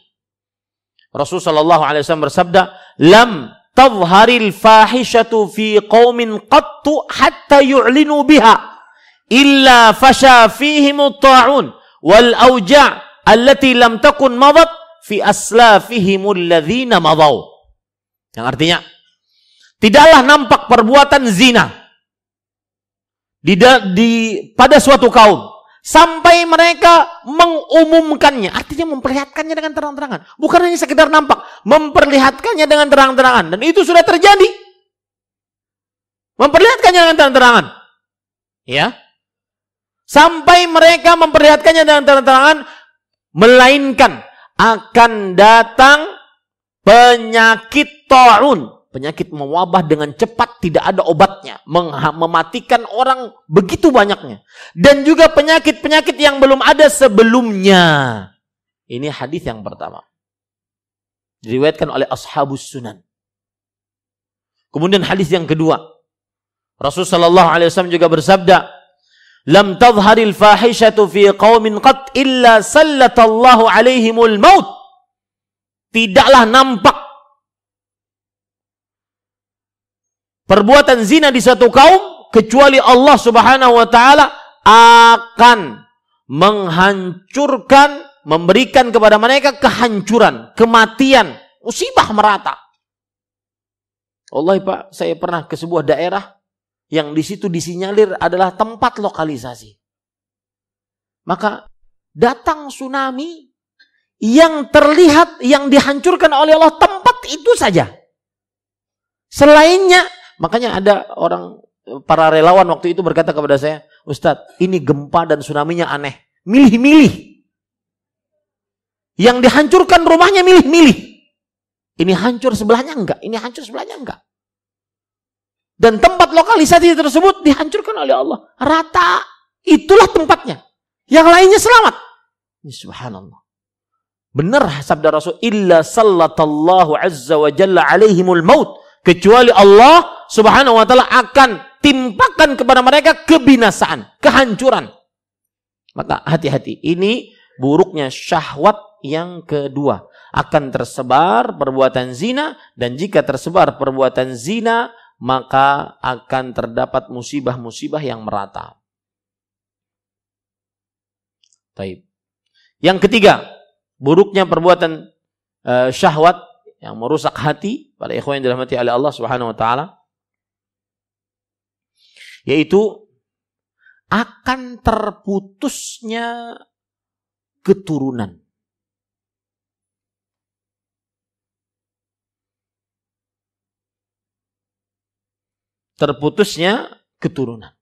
Rasulullah SAW bersabda, "Lam tadhharil fahishatu fi qaumin qattu hatta yu'linu biha illa fasha fihim ta'un wal auja' allati lam takun madat fi aslafihim alladhina madaw. Yang artinya tidaklah nampak perbuatan zina di, di pada suatu kaum sampai mereka mengumumkannya. Artinya memperlihatkannya dengan terang-terangan. Bukan hanya sekedar nampak memperlihatkannya dengan terang-terangan. Dan itu sudah terjadi. Memperlihatkannya dengan terang-terangan. Ya. Sampai mereka memperlihatkannya dengan terang-terangan melainkan akan datang penyakit taun penyakit mewabah dengan cepat tidak ada obatnya, mematikan orang begitu banyaknya. Dan juga penyakit-penyakit yang belum ada sebelumnya. Ini hadis yang pertama. Diriwayatkan oleh ashabus sunan. Kemudian hadis yang kedua. Rasulullah sallallahu alaihi wasallam juga bersabda, "Lam tadhharil fahishatu fi qaumin qat illa sallatallahu alaihimul maut." Tidaklah nampak perbuatan zina di satu kaum kecuali Allah Subhanahu wa taala akan menghancurkan memberikan kepada mereka kehancuran, kematian, musibah merata. Allah Pak, saya pernah ke sebuah daerah yang di situ disinyalir adalah tempat lokalisasi. Maka datang tsunami yang terlihat yang dihancurkan oleh Allah tempat itu saja. Selainnya Makanya ada orang para relawan waktu itu berkata kepada saya, Ustadz, ini gempa dan tsunami-nya aneh. Milih-milih. Yang dihancurkan rumahnya milih-milih. Ini hancur sebelahnya enggak, ini hancur sebelahnya enggak. Dan tempat lokalisasi tersebut dihancurkan oleh Allah. Rata. Itulah tempatnya. Yang lainnya selamat. Ini subhanallah. Benar sabda Rasul. Illa sallatallahu azza wa jalla alaihimul maut. Kecuali Allah Subhanahu wa taala akan timpakan kepada mereka kebinasaan, kehancuran. Maka hati-hati, ini buruknya syahwat yang kedua. Akan tersebar perbuatan zina dan jika tersebar perbuatan zina maka akan terdapat musibah-musibah yang merata. Taib. Yang ketiga, buruknya perbuatan uh, syahwat yang merusak hati pada ikhwan yang dirahmati oleh Allah Subhanahu wa taala yaitu akan terputusnya keturunan. Terputusnya keturunan.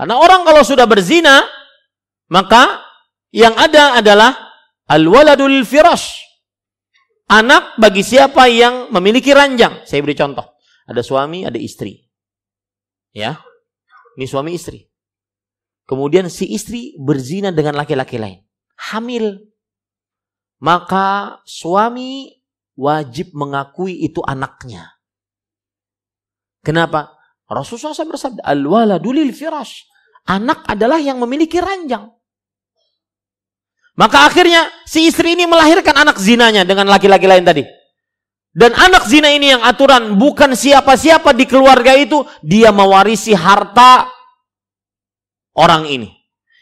Karena orang kalau sudah berzina, maka yang ada adalah al-waladul firash. Anak bagi siapa yang memiliki ranjang. Saya beri contoh. Ada suami, ada istri. Ya, ini suami istri. Kemudian si istri berzina dengan laki-laki lain. Hamil. Maka suami wajib mengakui itu anaknya. Kenapa? Rasulullah SAW bersabda, Al-waladulil firash. Anak adalah yang memiliki ranjang. Maka akhirnya si istri ini melahirkan anak zinanya dengan laki-laki lain tadi. Dan anak zina ini yang aturan bukan siapa-siapa di keluarga itu, dia mewarisi harta orang ini.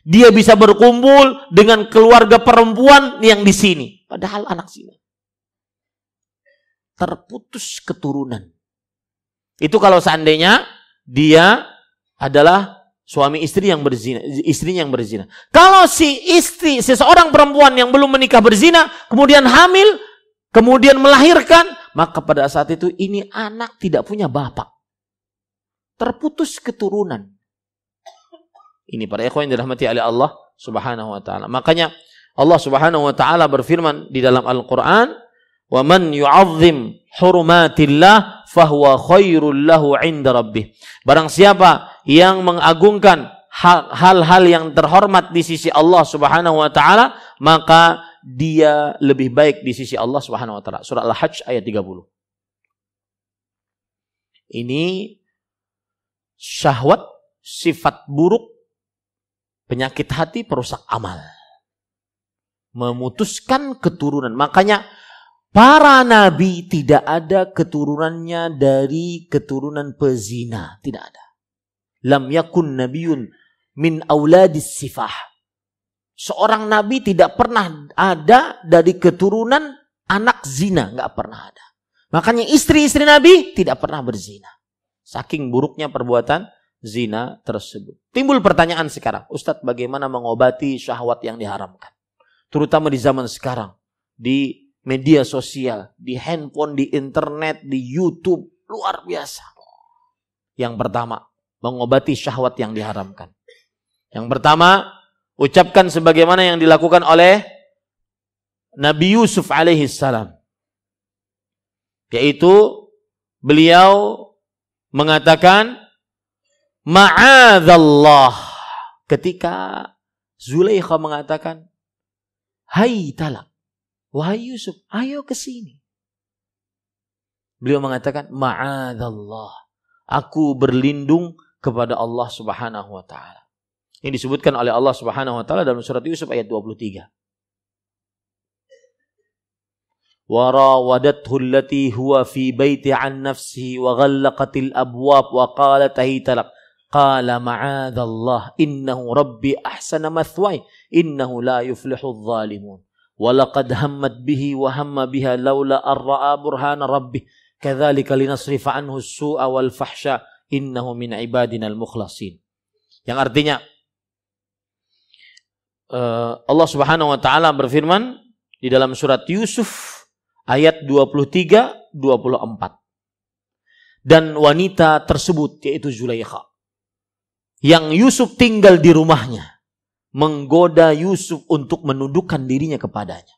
Dia bisa berkumpul dengan keluarga perempuan yang di sini. Padahal anak zina. Terputus keturunan. Itu kalau seandainya dia adalah suami istri yang berzina, istrinya yang berzina. Kalau si istri, seseorang perempuan yang belum menikah berzina, kemudian hamil, kemudian melahirkan, maka pada saat itu ini anak tidak punya bapak. Terputus keturunan. Ini para ikhwan yang dirahmati oleh Allah Subhanahu wa taala. Makanya Allah Subhanahu wa taala berfirman di dalam Al-Qur'an, "Wa man yu'azzim hurumatillah fahuwa khairul lahu 'inda rabbih." Barang siapa yang mengagungkan hal-hal yang terhormat di sisi Allah Subhanahu wa taala, maka dia lebih baik di sisi Allah Subhanahu wa taala. Surah Al-Hajj ayat 30. Ini syahwat, sifat buruk, penyakit hati, perusak amal. Memutuskan keturunan. Makanya para nabi tidak ada keturunannya dari keturunan pezina. Tidak ada. Lam yakun nabiyun min auladis sifah. Seorang nabi tidak pernah ada dari keturunan anak zina, nggak pernah ada. Makanya istri-istri nabi tidak pernah berzina. Saking buruknya perbuatan zina tersebut. Timbul pertanyaan sekarang, Ustadz bagaimana mengobati syahwat yang diharamkan? Terutama di zaman sekarang, di media sosial, di handphone, di internet, di YouTube, luar biasa. Yang pertama, mengobati syahwat yang diharamkan. Yang pertama, ucapkan sebagaimana yang dilakukan oleh Nabi Yusuf alaihi salam. Yaitu beliau mengatakan ma'adzallah ketika Zulaikha mengatakan hai talak wahai Yusuf ayo ke sini beliau mengatakan ma'adzallah aku berlindung kepada Allah Subhanahu wa taala ini disebutkan oleh Allah Subhanahu wa taala dalam surat Yusuf ayat 23. وراودته التي هو في بيت عن نفسه وغلقت الأبواب وقالت هيت لك قال معاذ الله إنه ربي أحسن مثواي إنه لا يفلح الظالمون walaqad hammat bihi wa hamma biha laula arra'a burhana rabbih. Kadzalika linasrifa anhu su'a wal fahsya. Innahu min ibadinal mukhlasin. Yang artinya eh, Allah Subhanahu wa taala berfirman di dalam surat Yusuf ayat 23 24 dan wanita tersebut yaitu Zulaikha yang Yusuf tinggal di rumahnya menggoda Yusuf untuk menundukkan dirinya kepadanya.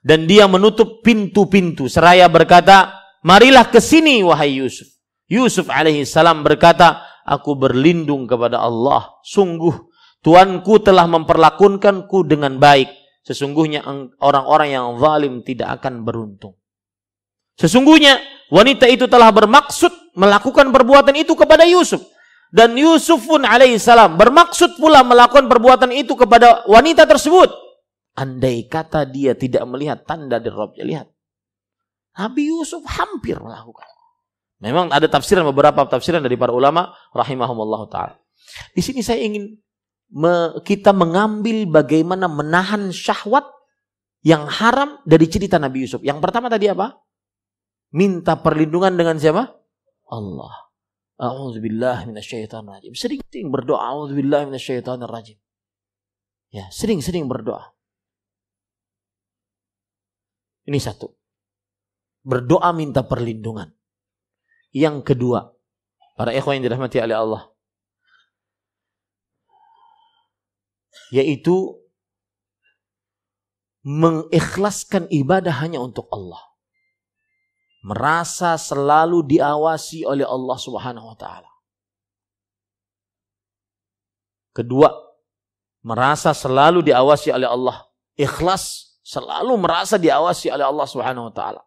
Dan dia menutup pintu-pintu seraya berkata, "Marilah ke sini wahai Yusuf." Yusuf alaihi salam berkata, "Aku berlindung kepada Allah. Sungguh Tuanku telah memperlakukanku dengan baik. Sesungguhnya orang-orang yang zalim tidak akan beruntung. Sesungguhnya wanita itu telah bermaksud melakukan perbuatan itu kepada Yusuf. Dan Yusuf pun alaihissalam bermaksud pula melakukan perbuatan itu kepada wanita tersebut. Andai kata dia tidak melihat tanda di Robnya, lihat. Nabi Yusuf hampir melakukan. Memang ada tafsiran beberapa tafsiran dari para ulama rahimahumullah taala. Di sini saya ingin kita mengambil bagaimana menahan syahwat yang haram dari cerita Nabi Yusuf. Yang pertama tadi apa? Minta perlindungan dengan siapa? Allah. A'udzubillah minasyaitonir rajim. Sering-sering berdoa a'udzubillah minasyaitonir rajim. Ya, sering-sering berdoa. Ini satu. Berdoa minta perlindungan. Yang kedua, para ikhwan yang dirahmati oleh Allah. yaitu mengikhlaskan ibadah hanya untuk Allah. Merasa selalu diawasi oleh Allah Subhanahu wa taala. Kedua, merasa selalu diawasi oleh Allah. Ikhlas selalu merasa diawasi oleh Allah Subhanahu wa taala.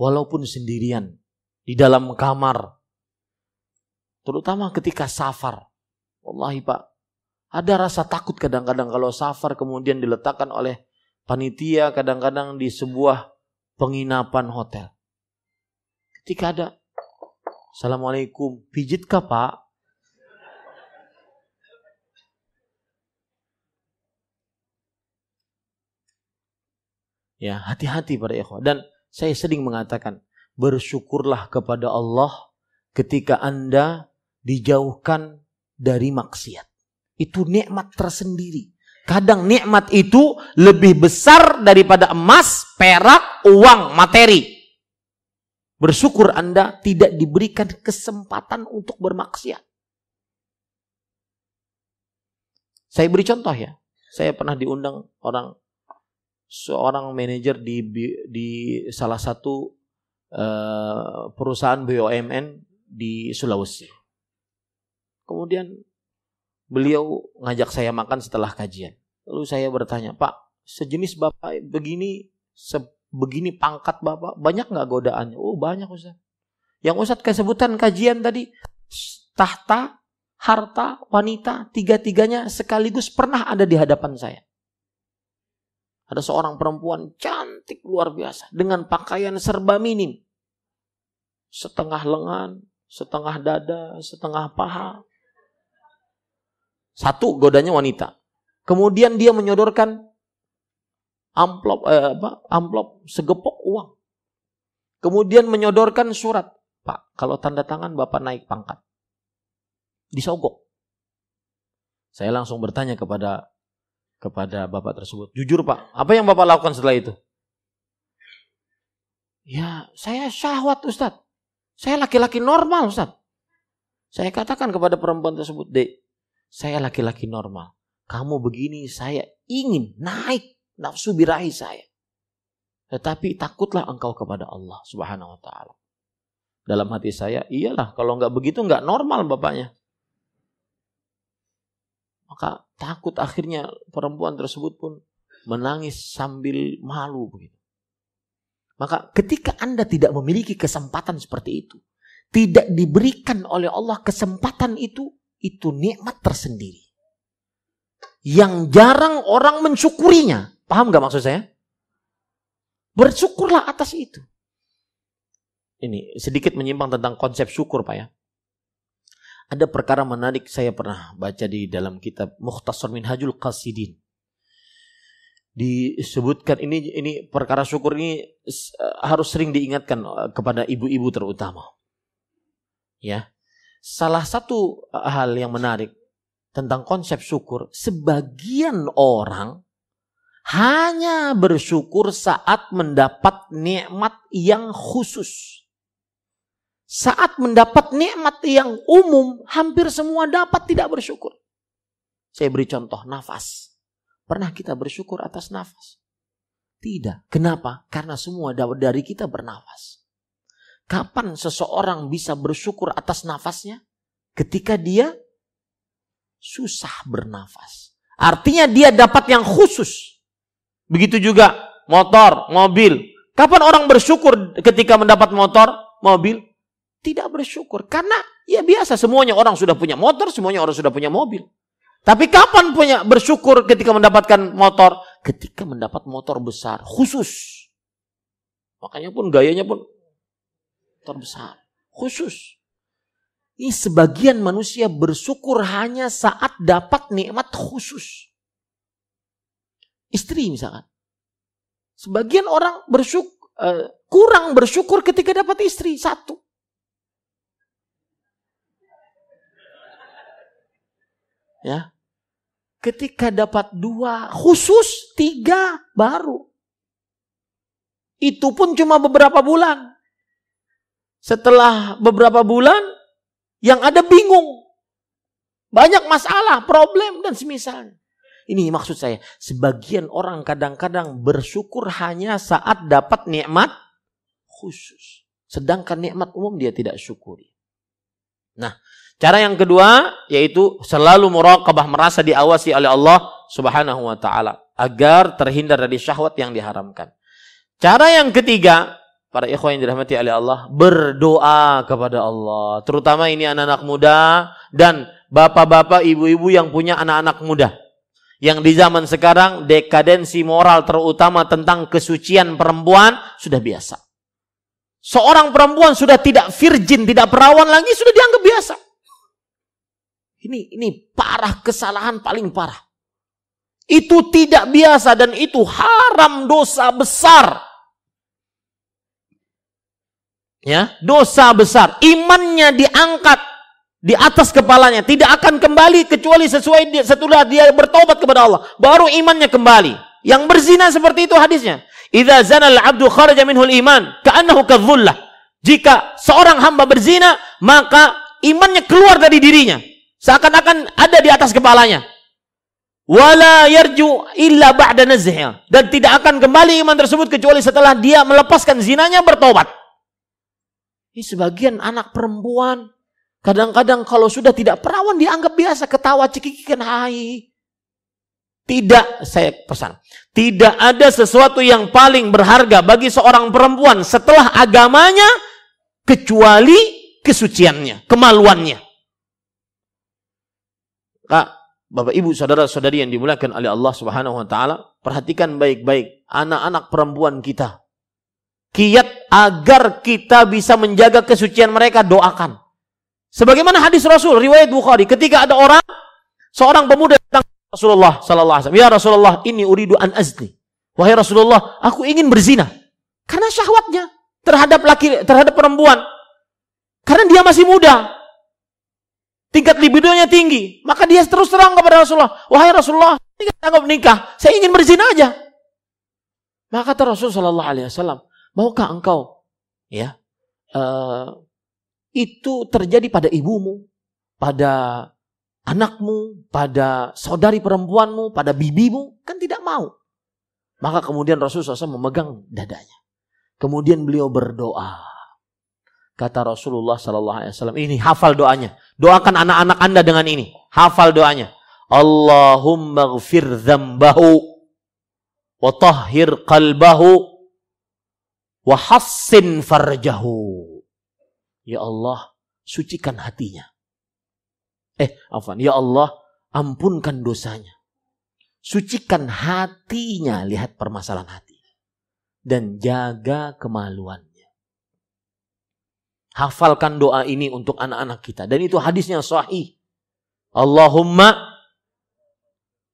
Walaupun sendirian di dalam kamar. Terutama ketika safar. Wallahi Pak, ada rasa takut kadang-kadang kalau safar kemudian diletakkan oleh panitia kadang-kadang di sebuah penginapan hotel. Ketika ada Assalamualaikum, pijit kah pak? Ya, hati-hati para ikhwah. Dan saya sering mengatakan, bersyukurlah kepada Allah ketika Anda dijauhkan dari maksiat itu nikmat tersendiri. Kadang nikmat itu lebih besar daripada emas, perak, uang, materi. Bersyukur Anda tidak diberikan kesempatan untuk bermaksiat. Saya beri contoh ya. Saya pernah diundang orang seorang manajer di di salah satu uh, perusahaan BUMN di Sulawesi. Kemudian beliau ngajak saya makan setelah kajian. Lalu saya bertanya, Pak, sejenis Bapak begini, sebegini pangkat Bapak, banyak nggak godaannya? Oh banyak Ustaz. Yang Ustaz kesebutan kajian tadi, tahta, harta, wanita, tiga-tiganya sekaligus pernah ada di hadapan saya. Ada seorang perempuan cantik luar biasa dengan pakaian serba minim. Setengah lengan, setengah dada, setengah paha, Satu godanya wanita. Kemudian dia menyodorkan amplop eh, apa? amplop segepok uang. Kemudian menyodorkan surat. Pak, kalau tanda tangan Bapak naik pangkat. Disogok. Saya langsung bertanya kepada kepada Bapak tersebut. Jujur Pak, apa yang Bapak lakukan setelah itu? Ya, saya syahwat Ustadz. Saya laki-laki normal Ustadz. Saya katakan kepada perempuan tersebut, Dek, saya laki-laki normal. Kamu begini, saya ingin naik nafsu birahi saya. Tetapi takutlah engkau kepada Allah subhanahu wa ta'ala. Dalam hati saya, iyalah kalau nggak begitu nggak normal bapaknya. Maka takut akhirnya perempuan tersebut pun menangis sambil malu begitu. Maka ketika Anda tidak memiliki kesempatan seperti itu, tidak diberikan oleh Allah kesempatan itu, itu nikmat tersendiri. Yang jarang orang mensyukurinya. Paham gak maksud saya? Bersyukurlah atas itu. Ini sedikit menyimpang tentang konsep syukur Pak ya. Ada perkara menarik saya pernah baca di dalam kitab Mukhtasar Minhajul Qasidin. Disebutkan ini ini perkara syukur ini harus sering diingatkan eh, kepada ibu-ibu terutama. Ya. Salah satu hal yang menarik tentang konsep syukur, sebagian orang hanya bersyukur saat mendapat nikmat yang khusus. Saat mendapat nikmat yang umum, hampir semua dapat tidak bersyukur. Saya beri contoh, nafas. Pernah kita bersyukur atas nafas? Tidak. Kenapa? Karena semua dari kita bernafas. Kapan seseorang bisa bersyukur atas nafasnya? Ketika dia susah bernafas. Artinya dia dapat yang khusus. Begitu juga motor, mobil. Kapan orang bersyukur ketika mendapat motor, mobil? Tidak bersyukur. Karena ya biasa semuanya orang sudah punya motor, semuanya orang sudah punya mobil. Tapi kapan punya bersyukur ketika mendapatkan motor? Ketika mendapat motor besar, khusus. Makanya pun gayanya pun motor besar, khusus. Ini sebagian manusia bersyukur hanya saat dapat nikmat khusus. Istri misalkan. Sebagian orang bersyukur, uh, kurang bersyukur ketika dapat istri. Satu. Ya. Ketika dapat dua, khusus tiga baru. Itu pun cuma beberapa bulan. Setelah beberapa bulan, yang ada bingung. Banyak masalah, problem, dan semisalnya. Ini maksud saya. Sebagian orang kadang-kadang bersyukur hanya saat dapat nikmat khusus. Sedangkan nikmat umum dia tidak syukuri. Nah, Cara yang kedua yaitu selalu muraqabah merasa diawasi oleh Allah Subhanahu wa taala agar terhindar dari syahwat yang diharamkan. Cara yang ketiga, para ikhwan yang dirahmati oleh Allah, berdoa kepada Allah. Terutama ini anak-anak muda dan bapak-bapak, ibu-ibu yang punya anak-anak muda. Yang di zaman sekarang dekadensi moral terutama tentang kesucian perempuan sudah biasa. Seorang perempuan sudah tidak virgin, tidak perawan lagi sudah dianggap biasa. Ini ini parah kesalahan paling parah. Itu tidak biasa dan itu haram dosa besar. Ya, dosa besar. Imannya diangkat di atas kepalanya, tidak akan kembali kecuali sesuai setelah dia bertobat kepada Allah. Baru imannya kembali. Yang berzina seperti itu hadisnya. Idza zana al-'abdu kharaja minhu al-iman ka'annahu kadzullah. Jika seorang hamba berzina, maka imannya keluar dari dirinya Seakan-akan ada di atas kepalanya. Wala yarju illa ba'da. Dan tidak akan kembali iman tersebut kecuali setelah dia melepaskan zinanya bertobat. Ini sebagian anak perempuan. Kadang-kadang kalau sudah tidak perawan dianggap biasa. Ketawa cekikikan hai. Tidak, saya pesan. Tidak ada sesuatu yang paling berharga bagi seorang perempuan setelah agamanya kecuali kesuciannya, kemaluannya. Kak, Bapak Ibu, saudara-saudari yang dimuliakan oleh Allah Subhanahu wa taala, perhatikan baik-baik anak-anak perempuan kita. Kiat agar kita bisa menjaga kesucian mereka, doakan. Sebagaimana hadis Rasul riwayat Bukhari, ketika ada orang Seorang pemuda datang Rasulullah sallallahu alaihi "Ya Rasulullah, ini uridu an azni." Wahai Rasulullah, aku ingin berzina. Karena syahwatnya terhadap laki terhadap perempuan. Karena dia masih muda. Tingkat libidonya tinggi. Maka dia terus terang kepada Rasulullah. Wahai Rasulullah, ini anggap nikah. Saya ingin berzina aja. Maka kata Rasulullah Sallallahu maukah engkau ya uh, itu terjadi pada ibumu, pada anakmu, pada saudari perempuanmu, pada bibimu? Kan tidak mau. Maka kemudian Rasulullah SAW memegang dadanya. Kemudian beliau berdoa. Kata Rasulullah Sallallahu Alaihi Wasallam, ini hafal doanya. Doakan anak-anak anda dengan ini. Hafal doanya. Allahumma gfir zambahu wa tahhir qalbahu wa hassin farjahu. Ya Allah, sucikan hatinya. Eh, afan, ya Allah, ampunkan dosanya. Sucikan hatinya, lihat permasalahan hati. Dan jaga kemaluannya. Hafalkan doa ini untuk anak-anak kita. Dan itu hadisnya sahih. Allahumma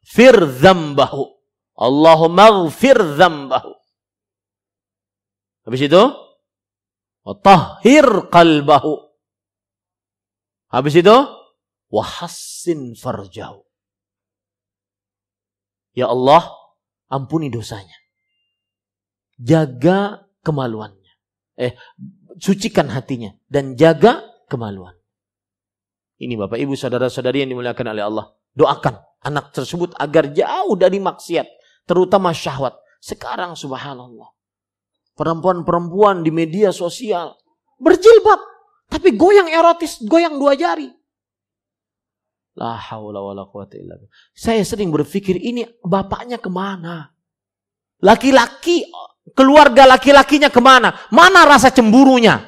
fir zambahu. Allahumma gfir dzambahu. Habis itu tahhir qalbahu. Habis itu wahassin farjahu. Ya Allah, ampuni dosanya. Jaga kemaluannya. Eh, sucikan hatinya dan jaga kemaluan. Ini Bapak Ibu saudara-saudari yang dimuliakan oleh Allah. Doakan anak tersebut agar jauh dari maksiat terutama syahwat. Sekarang subhanallah. Perempuan-perempuan di media sosial berjilbab, tapi goyang erotis, goyang dua jari. La haula wala quwata illa Saya sering berpikir ini bapaknya ke mana? Laki-laki, keluarga laki-lakinya ke mana? Mana rasa cemburunya?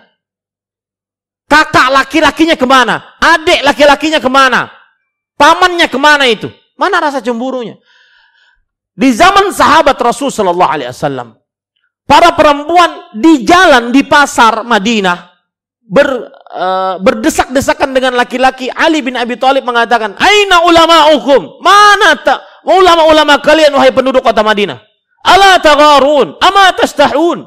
Kakak laki-lakinya ke mana? Adik laki-lakinya ke mana? Pamannya ke mana itu? Mana rasa cemburunya? Di zaman sahabat Rasul Sallallahu Alaihi Wasallam, para perempuan di jalan di pasar Madinah ber, uh, berdesak-desakan dengan laki-laki. Ali bin Abi Thalib mengatakan, Aina ulama hukum? Mana tak ulama-ulama kalian wahai penduduk kota Madinah? Ala tagarun, ama tastahun.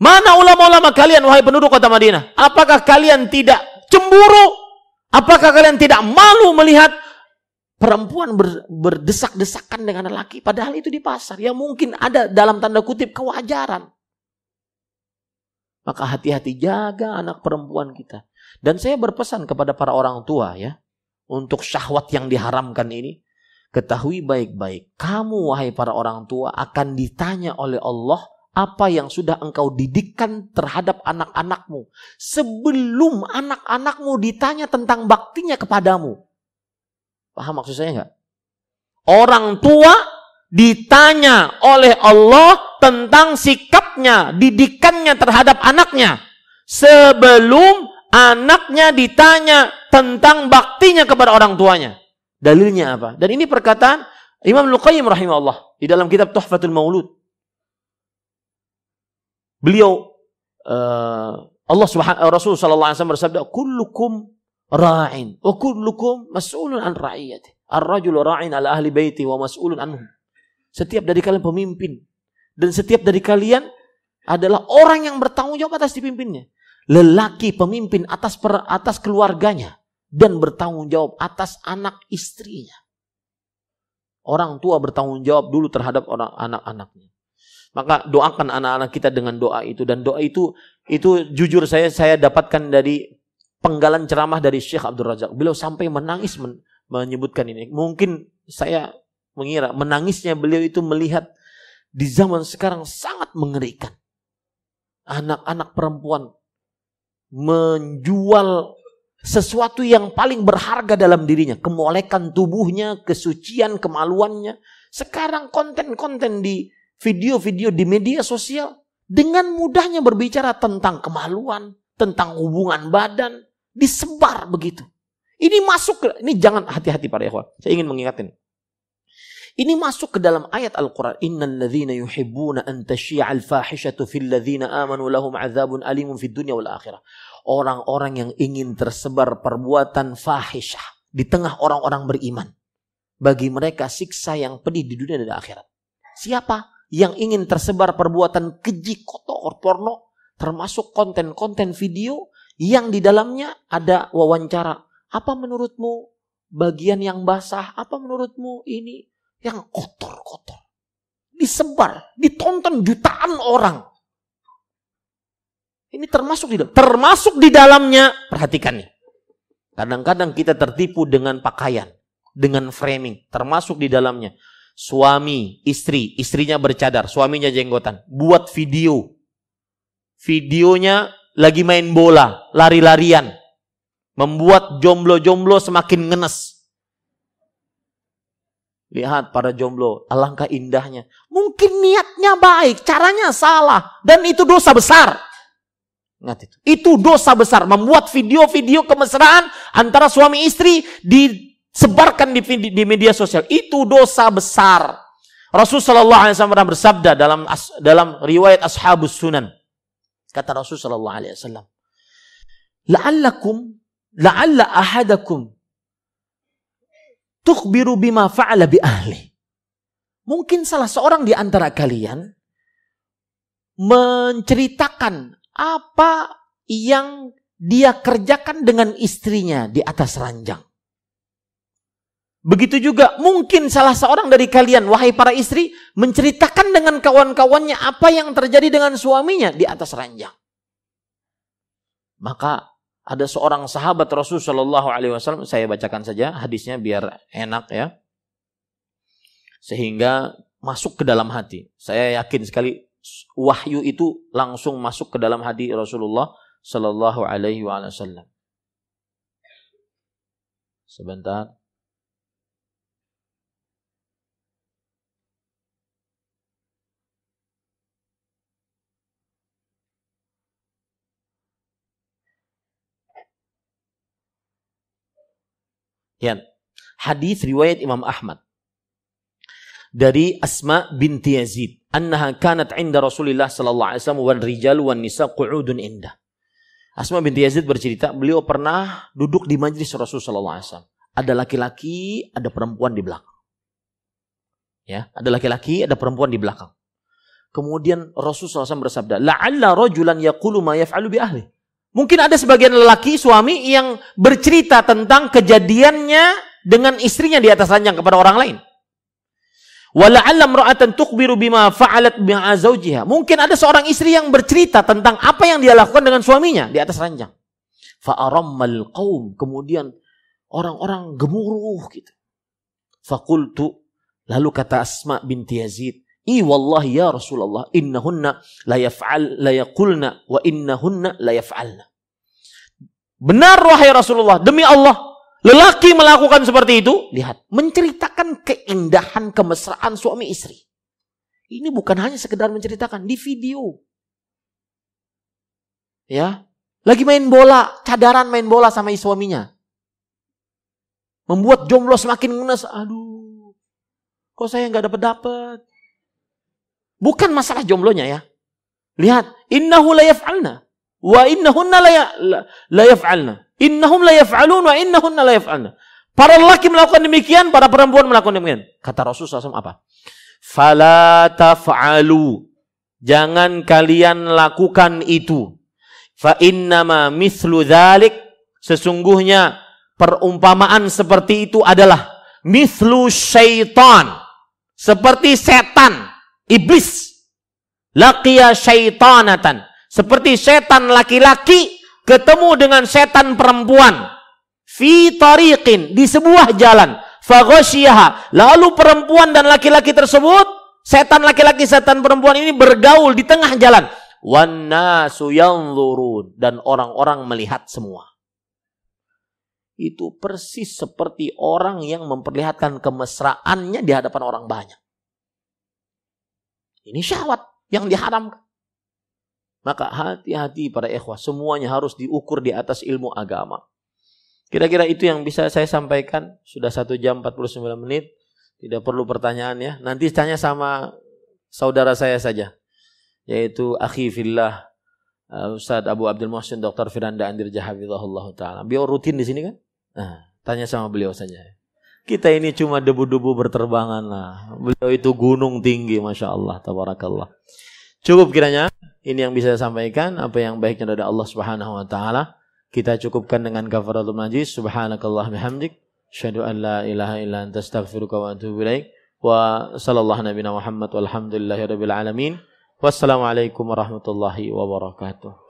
Mana ulama-ulama kalian wahai penduduk kota Madinah? Apakah kalian tidak cemburu? Apakah kalian tidak malu melihat perempuan ber, berdesak-desakan dengan lelaki padahal itu di pasar. Yang mungkin ada dalam tanda kutip kewajaran. Maka hati-hati jaga anak perempuan kita. Dan saya berpesan kepada para orang tua ya untuk syahwat yang diharamkan ini ketahui baik-baik. Kamu wahai para orang tua akan ditanya oleh Allah apa yang sudah engkau didikkan terhadap anak-anakmu. Sebelum anak-anakmu ditanya tentang baktinya kepadamu Paham maksud saya nggak? Orang tua ditanya oleh Allah tentang sikapnya, didikannya terhadap anaknya. Sebelum anaknya ditanya tentang baktinya kepada orang tuanya. Dalilnya apa? Dan ini perkataan Imam Luqayyim rahimahullah di dalam kitab Tuhfatul Maulud. Beliau uh, Allah Subhanahu Rasul sallallahu alaihi wasallam bersabda, "Kullukum ra'in wa kullukum mas'ulun an ra'iyati. Ar-rajulu ra'in ala ahli baiti wa mas'ulun anhum. Setiap dari kalian pemimpin dan setiap dari kalian adalah orang yang bertanggung jawab atas dipimpinnya. Lelaki pemimpin atas per, atas keluarganya dan bertanggung jawab atas anak istrinya. Orang tua bertanggung jawab dulu terhadap orang anak-anaknya. Maka doakan anak-anak kita dengan doa itu dan doa itu itu jujur saya saya dapatkan dari penggalan ceramah dari Syekh Abdul Razak. Beliau sampai menangis men menyebutkan ini. Mungkin saya mengira menangisnya beliau itu melihat di zaman sekarang sangat mengerikan. Anak-anak perempuan menjual sesuatu yang paling berharga dalam dirinya, kemolekan tubuhnya, kesucian, kemaluannya. Sekarang konten-konten di video-video di media sosial dengan mudahnya berbicara tentang kemaluan, tentang hubungan badan, Disebar begitu. Ini masuk ke, ini jangan hati-hati para ikhwan. Saya ingin mengingatkan. Ini masuk ke dalam ayat Al-Quran. Innal ladhina yuhibbuna an tashi'al fahishatu fil ladhina amanu lahum azabun alimun fid dunya wal akhirah. Orang-orang yang ingin tersebar perbuatan fahishah di tengah orang-orang beriman. Bagi mereka siksa yang pedih di dunia dan di akhirat. Siapa yang ingin tersebar perbuatan keji kotor porno termasuk konten-konten video yang di dalamnya ada wawancara. Apa menurutmu bagian yang basah? Apa menurutmu ini yang kotor-kotor? Disebar, ditonton jutaan orang. Ini termasuk di dalam, termasuk di dalamnya, perhatikan nih. Kadang-kadang kita tertipu dengan pakaian, dengan framing, termasuk di dalamnya. Suami, istri, istrinya bercadar, suaminya jenggotan, buat video. Videonya lagi main bola, lari-larian. Membuat jomblo-jomblo semakin ngenes. Lihat para jomblo, alangkah indahnya. Mungkin niatnya baik, caranya salah. Dan itu dosa besar. Ingat itu. Itu dosa besar. Membuat video-video kemesraan antara suami istri disebarkan di, di media sosial. Itu dosa besar. Rasulullah SAW bersabda dalam dalam riwayat Ashabus Sunan. Kata Rasulullah SAW. La'allakum, la'alla ahadakum tukhbiru bima fa'ala bi ahli. Mungkin salah seorang di antara kalian menceritakan apa yang dia kerjakan dengan istrinya di atas ranjang. Begitu juga mungkin salah seorang dari kalian, wahai para istri, menceritakan dengan kawan-kawannya apa yang terjadi dengan suaminya di atas ranjang. Maka ada seorang sahabat Rasul Shallallahu Wasallam, saya bacakan saja hadisnya biar enak ya, sehingga masuk ke dalam hati. Saya yakin sekali wahyu itu langsung masuk ke dalam hati Rasulullah Shallallahu Wasallam. Sebentar. Ya. Hadis riwayat Imam Ahmad dari Asma binti Yazid annaha kanat inda Rasulillah sallallahu alaihi wasallam wan rijal wan nisa qu'udun indah. Asma binti Yazid bercerita, beliau pernah duduk di majlis Rasul sallallahu alaihi wasallam. Ada laki-laki, ada perempuan di belakang. Ya, ada laki-laki, ada perempuan di belakang. Kemudian Rasul SAW bersabda, La'alla rajulan yaqulu ma yaf'alu bi ahli. Mungkin ada sebagian lelaki, suami yang bercerita tentang kejadiannya dengan istrinya di atas ranjang kepada orang lain. Wala'allam ra'atan tukbiru bima fa'alat. Mungkin ada seorang istri yang bercerita tentang apa yang dia lakukan dengan suaminya di atas ranjang. Fa'arammal qaum. Kemudian orang-orang gemuruh gitu. Fakultu. Lalu kata Asma binti Yazid. I wallahi ya Rasulullah innahunna la yaf'al la yaqulna wa innahunna la yaf'alna. Benar wahai Rasulullah, demi Allah Lelaki melakukan seperti itu, lihat, menceritakan keindahan kemesraan suami istri. Ini bukan hanya sekedar menceritakan di video. Ya, lagi main bola, cadaran main bola sama suaminya. Membuat jomblo semakin ngenes. Aduh, kok saya nggak dapat dapat? Bukan masalah jomblonya ya. Lihat, innahu la yaf'alna wa innahunna la, ya, la yaf'alna. Innahum la yaf'alun wa innahunna la yaf'alna. Para lelaki melakukan demikian, para perempuan melakukan demikian. Kata Rasulullah SAW apa? Fala taf'alu. Jangan kalian lakukan itu. Fa innama mithlu dhalik. Sesungguhnya perumpamaan seperti itu adalah mithlu syaitan. Seperti setan, iblis. Laqiya syaitanatan. Seperti setan laki-laki ketemu dengan setan perempuan. Fi tariqin di sebuah jalan. Faghasyiha lalu perempuan dan laki-laki tersebut setan laki-laki setan perempuan ini bergaul di tengah jalan. Wan nasu yanzurun. Dan orang-orang melihat semua. Itu persis seperti orang yang memperlihatkan kemesraannya di hadapan orang banyak ini syahwat yang diharamkan maka hati-hati para ikhwah, semuanya harus diukur di atas ilmu agama. Kira-kira itu yang bisa saya sampaikan. Sudah satu jam 49 menit. Tidak perlu pertanyaan ya. Nanti tanya sama saudara saya saja. Yaitu Akhi Fillah uh, Ustadz Abu Abdul Muhsin Dr. Firanda Andir Jahafidhahullah Ta'ala. Beliau rutin di sini kan? Nah, Tanya sama beliau saja. Kita ini cuma debu-debu berterbangan lah. Beliau itu gunung tinggi, masya Allah, tabarakallah. Cukup kiranya ini yang bisa saya sampaikan. Apa yang baiknya dari Allah Subhanahu Wa Taala kita cukupkan dengan kafaratul majlis. Subhanakallah bihamdik. Syahadu an la ilaha illa anta astaghfiruka wa atubu ilaik. Wa sallallahu nabina Muhammad walhamdulillahi rabbil alamin. Wassalamualaikum warahmatullahi wabarakatuh.